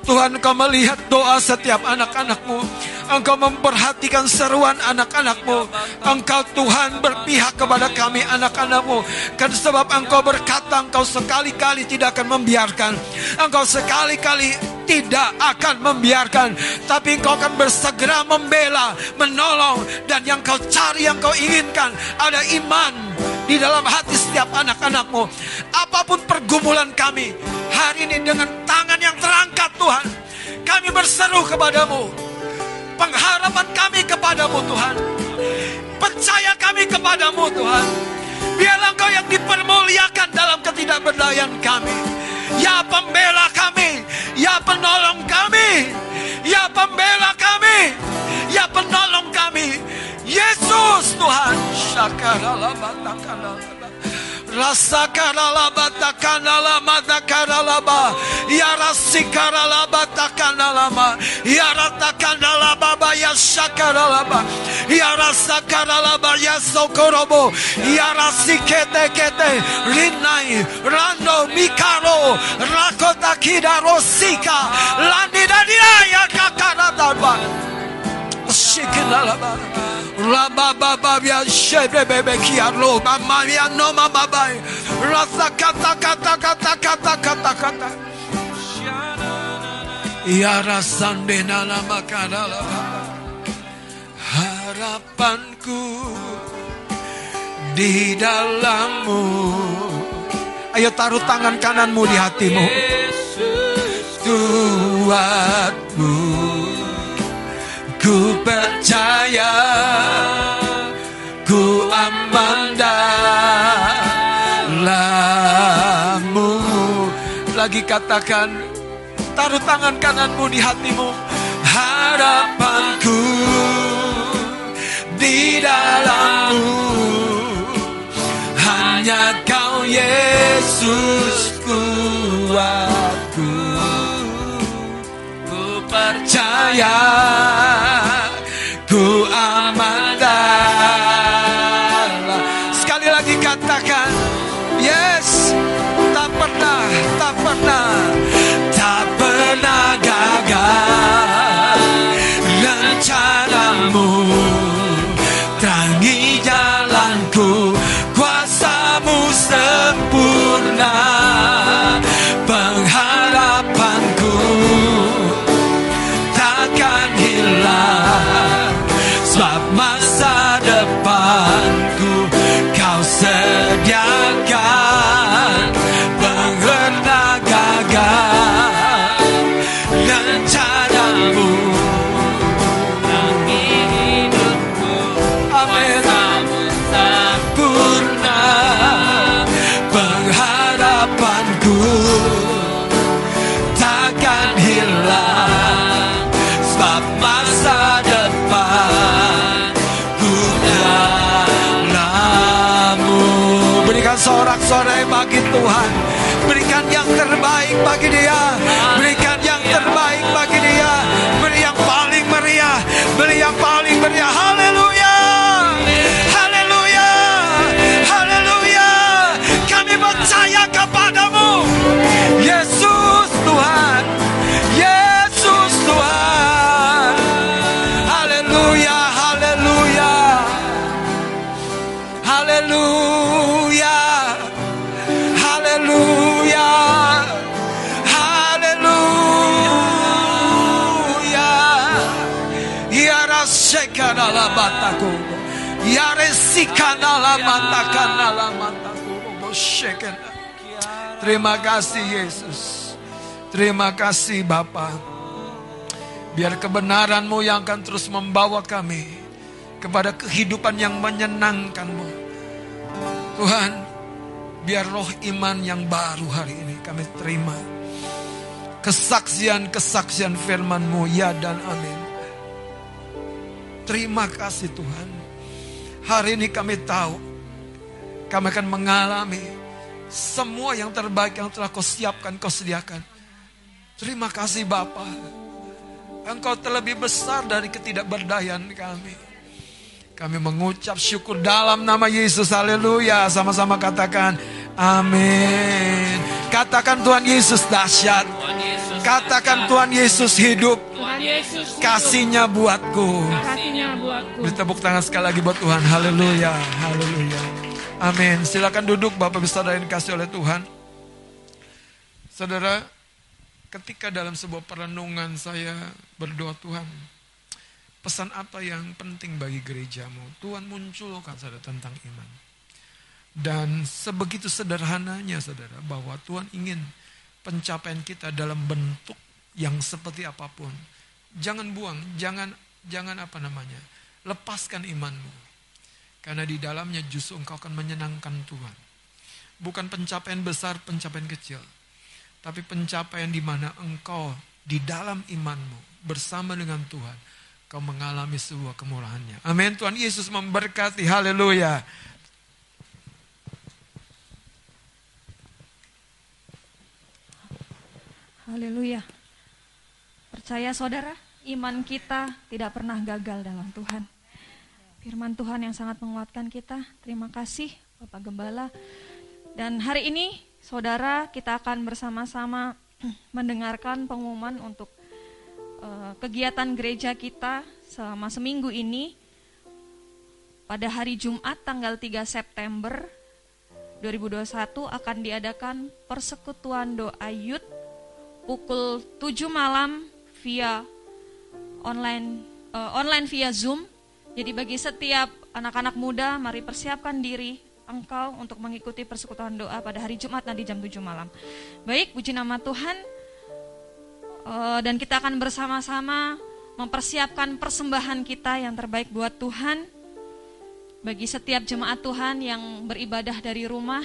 Tuhan kau melihat doa setiap anak-anakmu. Engkau memperhatikan seruan anak-anakmu. Engkau Tuhan berpihak kepada kami anak-anakmu. Karena sebab engkau berkata engkau sekali-kali tidak akan membiarkan. Engkau sekali-kali tidak akan membiarkan, tapi engkau akan bersegera membela, menolong, dan yang kau cari, yang kau inginkan, ada iman di dalam hati setiap anak-anakmu. Apa pun pergumulan kami, hari ini dengan tangan yang terangkat Tuhan, kami berseru kepadamu. Pengharapan kami kepadamu Tuhan. Percaya kami kepadamu Tuhan. Biarlah engkau yang dipermuliakan dalam ketidakberdayaan kami. Ya pembela kami, ya penolong kami, ya pembela kami, ya penolong kami. Yesus Tuhan. Rasakarala batakanala madakaralaba Ya rasikarala Ya ratakanala baba ya shakaralaba Ya rasakaralaba ya sokorobo yarasi kete kete rinai rando mikaro. Rakota kida rosika landi dadia ya kakara daba shikinalaba Ya ya no mama bai rasa kata kata kata kata kata kata Ya nala harapanku di dalammu. Ayo taruh tangan kananmu di hatimu. Tuhanmu Ku percaya Ku aman dalammu. Lagi katakan Taruh tangan kananmu di hatimu Harapanku Di dalammu. Hanya kau Yesus kuatku. Ku percaya bagi Terima kasih Yesus. Terima kasih Bapa. Biar kebenaranmu yang akan terus membawa kami kepada kehidupan yang menyenangkanmu. Tuhan, biar roh iman yang baru hari ini kami terima. Kesaksian-kesaksian firman-Mu ya dan amin. Terima kasih Tuhan. Hari ini kami tahu kami akan mengalami semua yang terbaik yang telah kau siapkan, kau sediakan. Terima kasih Bapa. Engkau terlebih besar dari ketidakberdayaan kami. Kami mengucap syukur dalam nama Yesus. Haleluya. Sama-sama katakan amin. Katakan Tuhan Yesus dahsyat. Tuhan Katakan Tuhan Yesus hidup. Tuhan Yesus Kasihnya buatku. kasihnya buatku. Beri tepuk tangan sekali lagi buat Tuhan. Haleluya. Haleluya. Amin. Silakan duduk Bapak Saudara yang dikasih oleh Tuhan. Saudara, ketika dalam sebuah perenungan saya berdoa Tuhan, pesan apa yang penting bagi gerejamu? Tuhan munculkan saudara tentang iman. Dan sebegitu sederhananya saudara, bahwa Tuhan ingin pencapaian kita dalam bentuk yang seperti apa pun. Jangan buang, jangan jangan apa namanya, lepaskan imanmu. Karena di dalamnya justru engkau akan menyenangkan Tuhan. Bukan pencapaian besar, pencapaian kecil. Tapi pencapaian di mana engkau di dalam imanmu bersama dengan Tuhan. Kau mengalami sebuah kemurahannya. Amin. Tuhan Yesus memberkati. Haleluya. Haleluya. Percaya saudara, iman kita tidak pernah gagal dalam Tuhan. firman Tuhan yang sangat menguatkan kita. Terima kasih Bapak Gembala. Dan hari ini saudara kita akan bersama-sama mendengarkan pengumuman untuk uh, kegiatan gereja kita selama seminggu ini. Pada hari Jumat tanggal 3 September 2021 akan diadakan persekutuan doa Yud pukul 7 malam via online uh, online via Zoom jadi bagi setiap anak-anak muda, mari persiapkan diri engkau untuk mengikuti persekutuan doa pada hari Jumat nanti jam 7 malam. Baik, puji nama Tuhan. Uh, dan kita akan bersama-sama mempersiapkan persembahan kita yang terbaik buat Tuhan. Bagi setiap jemaat Tuhan yang beribadah dari rumah,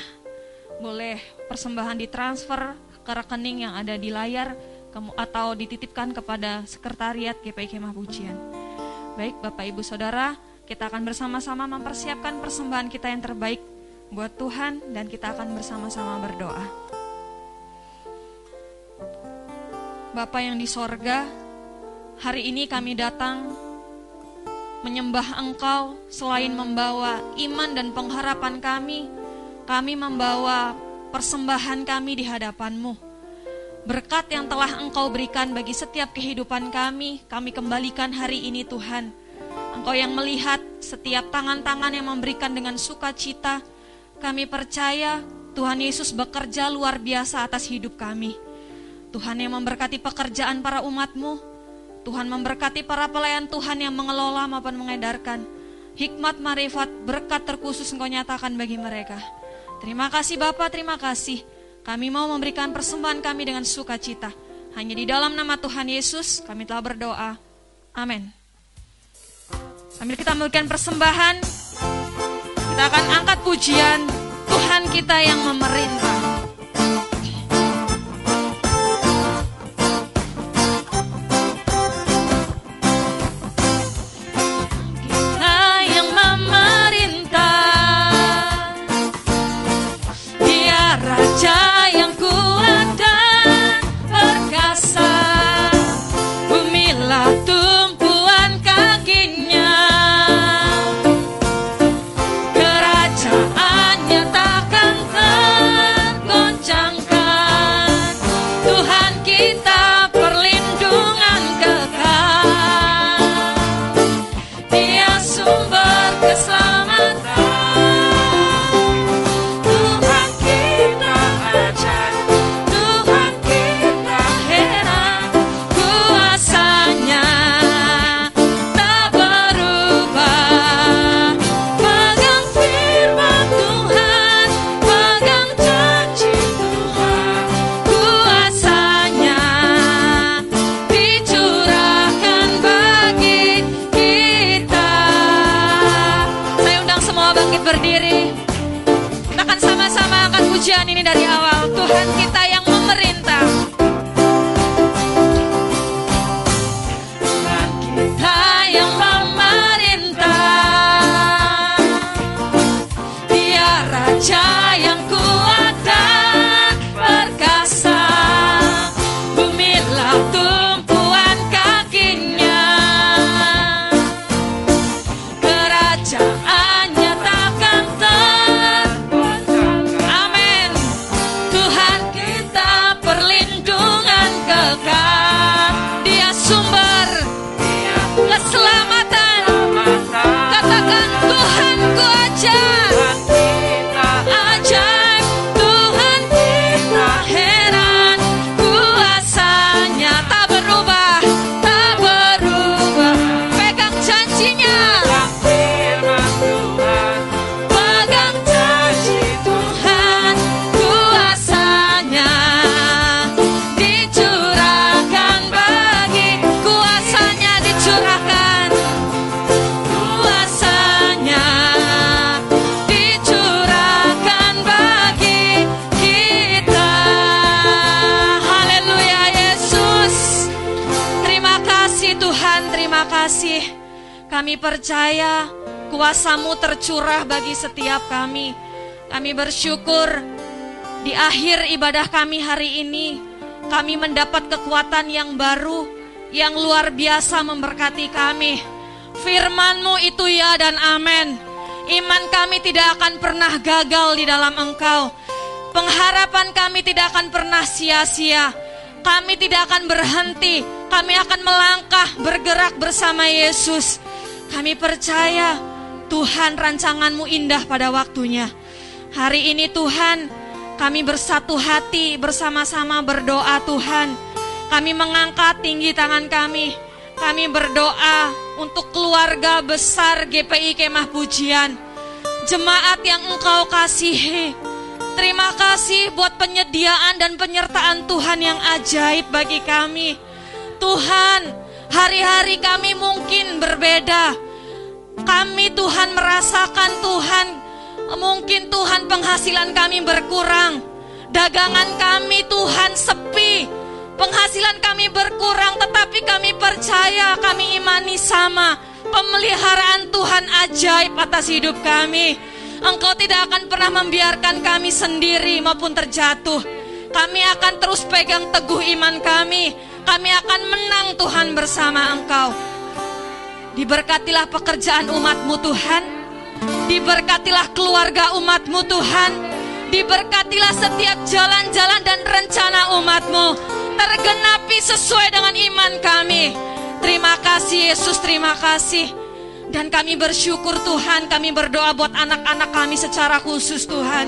boleh persembahan ditransfer ke rekening yang ada di layar atau dititipkan kepada sekretariat GPI Kemah Pujian. Baik Bapak Ibu Saudara, kita akan bersama-sama mempersiapkan persembahan kita yang terbaik buat Tuhan dan kita akan bersama-sama berdoa. Bapak yang di sorga, hari ini kami datang menyembah Engkau selain membawa iman dan pengharapan kami, kami membawa persembahan kami di hadapan-Mu. Berkat yang telah Engkau berikan bagi setiap kehidupan kami, kami kembalikan hari ini Tuhan. Engkau yang melihat setiap tangan-tangan yang memberikan dengan sukacita, kami percaya Tuhan Yesus bekerja luar biasa atas hidup kami. Tuhan yang memberkati pekerjaan para umatmu, Tuhan memberkati para pelayan Tuhan yang mengelola maupun mengedarkan. Hikmat marifat berkat terkhusus engkau nyatakan bagi mereka. Terima kasih Bapak, terima kasih. Kami mau memberikan persembahan kami dengan sukacita. Hanya di dalam nama Tuhan Yesus kami telah berdoa. Amin. Sambil kita memberikan persembahan, kita akan angkat pujian Tuhan kita yang memerintah. Kami percaya kuasamu tercurah bagi setiap kami. Kami bersyukur di akhir ibadah kami hari ini, kami mendapat kekuatan yang baru, yang luar biasa memberkati kami. Firmanmu itu ya dan amin. Iman kami tidak akan pernah gagal di dalam Engkau. Pengharapan kami tidak akan pernah sia-sia. Kami tidak akan berhenti. Kami akan melangkah bergerak bersama Yesus. Kami percaya Tuhan rancanganmu indah pada waktunya. Hari ini Tuhan kami bersatu hati bersama-sama berdoa Tuhan. Kami mengangkat tinggi tangan kami. Kami berdoa untuk keluarga besar GPI Kemah Pujian. Jemaat yang engkau kasihi. Terima kasih buat penyediaan dan penyertaan Tuhan yang ajaib bagi kami. Tuhan, hari-hari kami mungkin berbeda. Kami Tuhan merasakan Tuhan, mungkin Tuhan penghasilan kami berkurang. Dagangan kami Tuhan sepi. Penghasilan kami berkurang tetapi kami percaya, kami imani sama. Pemeliharaan Tuhan ajaib atas hidup kami. Engkau tidak akan pernah membiarkan kami sendiri maupun terjatuh. Kami akan terus pegang teguh iman kami. Kami akan menang Tuhan bersama Engkau. Diberkatilah pekerjaan umatmu Tuhan. Diberkatilah keluarga umatmu Tuhan. Diberkatilah setiap jalan-jalan dan rencana umatmu. Tergenapi sesuai dengan iman kami. Terima kasih Yesus, terima kasih. Dan kami bersyukur Tuhan, kami berdoa buat anak-anak kami secara khusus Tuhan.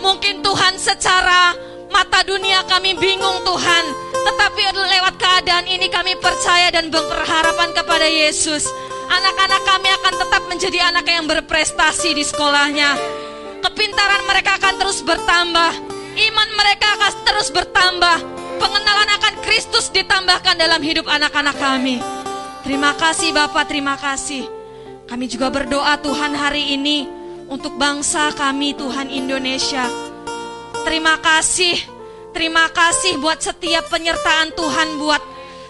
Mungkin Tuhan secara mata dunia kami bingung Tuhan. Tetapi lewat keadaan ini kami percaya dan berharapan kepada Yesus. Anak-anak kami akan tetap menjadi anak yang berprestasi di sekolahnya. Kepintaran mereka akan terus bertambah. Iman mereka akan terus bertambah. Pengenalan akan Kristus ditambahkan dalam hidup anak-anak kami. Terima kasih Bapak, terima kasih. Kami juga berdoa Tuhan hari ini untuk bangsa kami Tuhan Indonesia. Terima kasih, terima kasih buat setiap penyertaan Tuhan buat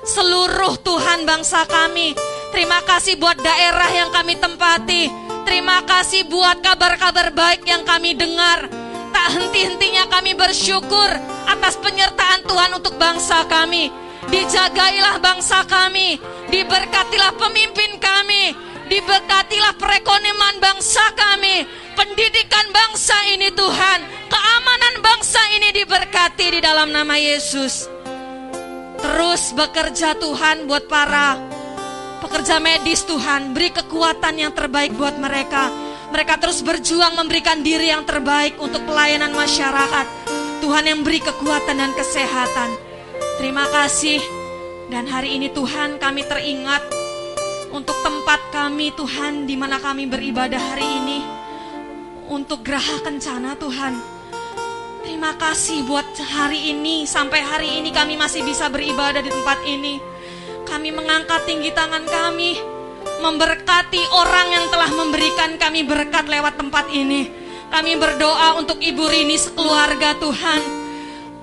seluruh Tuhan bangsa kami. Terima kasih buat daerah yang kami tempati. Terima kasih buat kabar-kabar baik yang kami dengar. Tak henti-hentinya kami bersyukur atas penyertaan Tuhan untuk bangsa kami. Dijagailah bangsa kami, diberkatilah pemimpin kami, diberkatilah perekonomian bangsa kami, pendidikan bangsa ini Tuhan, keamanan bangsa ini diberkati di dalam nama Yesus. Terus bekerja Tuhan buat para pekerja medis Tuhan, beri kekuatan yang terbaik buat mereka. Mereka terus berjuang memberikan diri yang terbaik untuk pelayanan masyarakat. Tuhan yang beri kekuatan dan kesehatan. Terima kasih. Dan hari ini Tuhan kami teringat untuk tempat kami Tuhan di mana kami beribadah hari ini. Untuk geraha kencana Tuhan. Terima kasih buat hari ini sampai hari ini kami masih bisa beribadah di tempat ini. Kami mengangkat tinggi tangan kami memberkati orang yang telah memberikan kami berkat lewat tempat ini. Kami berdoa untuk Ibu Rini sekeluarga Tuhan.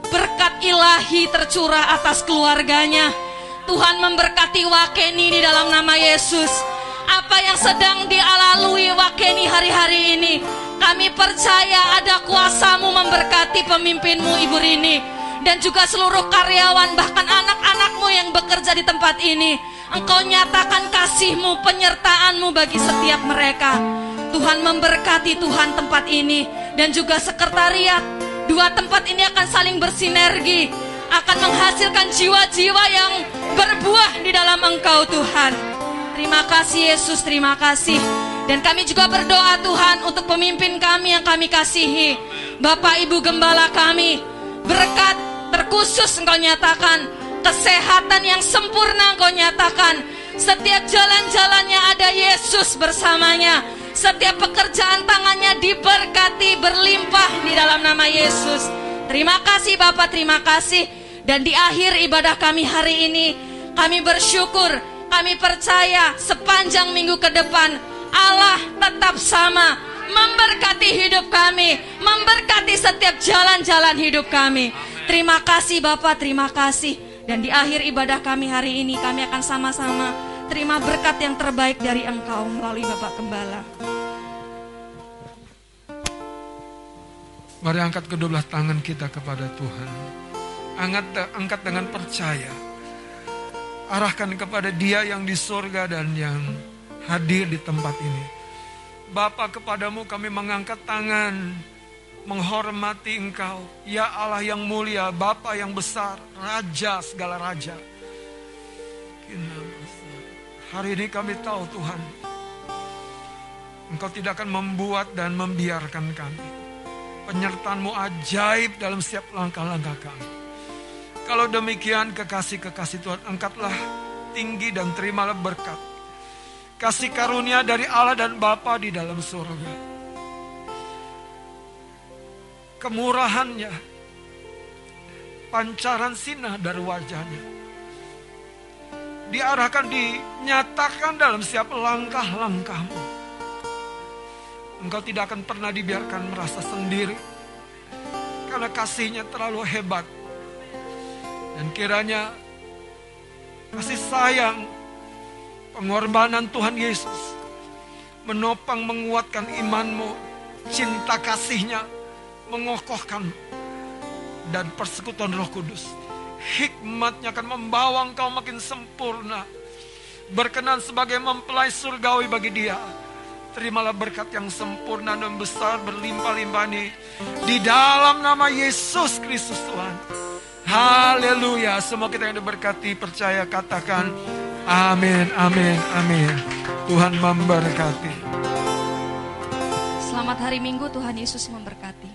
Berkat ilahi tercurah atas keluarganya. Tuhan memberkati Wakeni di dalam nama Yesus. Apa yang sedang dialalui Wakeni hari-hari ini. Kami percaya ada kuasamu memberkati pemimpinmu Ibu Rini. Dan juga seluruh karyawan bahkan anak-anakmu yang bekerja di tempat ini. Engkau nyatakan kasihmu, penyertaanmu bagi setiap mereka. Tuhan memberkati Tuhan tempat ini. Dan juga sekretariat. Dua tempat ini akan saling bersinergi. Akan menghasilkan jiwa-jiwa yang berbuah di dalam engkau Tuhan. Terima kasih Yesus, terima kasih. Dan kami juga berdoa Tuhan untuk pemimpin kami yang kami kasihi. Bapak Ibu Gembala kami, berkat terkhusus engkau nyatakan kesehatan yang sempurna engkau nyatakan. Setiap jalan-jalannya ada Yesus bersamanya. Setiap pekerjaan tangannya diberkati berlimpah di dalam nama Yesus. Terima kasih Bapak, terima kasih. Dan di akhir ibadah kami hari ini, kami bersyukur, kami percaya sepanjang minggu ke depan Allah tetap sama memberkati hidup kami, memberkati setiap jalan-jalan hidup kami. Terima kasih Bapak, terima kasih. Dan di akhir ibadah kami hari ini kami akan sama-sama terima berkat yang terbaik dari Engkau melalui Bapak Gembala. Mari angkat kedua belah tangan kita kepada Tuhan. Angkat, angkat dengan percaya. arahkan kepada dia yang di surga dan yang hadir di tempat ini. Bapa kepadamu kami mengangkat tangan menghormati engkau. Ya Allah yang mulia, Bapa yang besar, Raja segala Raja. Hari ini kami tahu Tuhan, Engkau tidak akan membuat dan membiarkan kami. Penyertaanmu ajaib dalam setiap langkah-langkah kami. Kalau demikian kekasih-kekasih Tuhan, angkatlah tinggi dan terimalah berkat. Kasih karunia dari Allah dan Bapa di dalam surga. Kemurahannya, pancaran sinar dari wajahnya. Diarahkan, dinyatakan dalam setiap langkah-langkahmu Engkau tidak akan pernah dibiarkan merasa sendiri. Karena kasihnya terlalu hebat. Dan kiranya kasih sayang, pengorbanan Tuhan Yesus menopang menguatkan imanmu, cinta kasihnya mengokohkan dan persekutuan Roh Kudus. Hikmatnya akan membawa engkau makin sempurna. Berkenan sebagai mempelai surgawi bagi dia Terimalah berkat yang sempurna dan besar berlimpah-limpah ini. Di dalam nama Yesus Kristus Tuhan. Haleluya. Semua kita yang diberkati percaya katakan amin, amin, amin. Tuhan memberkati. Selamat hari Minggu Tuhan Yesus memberkati.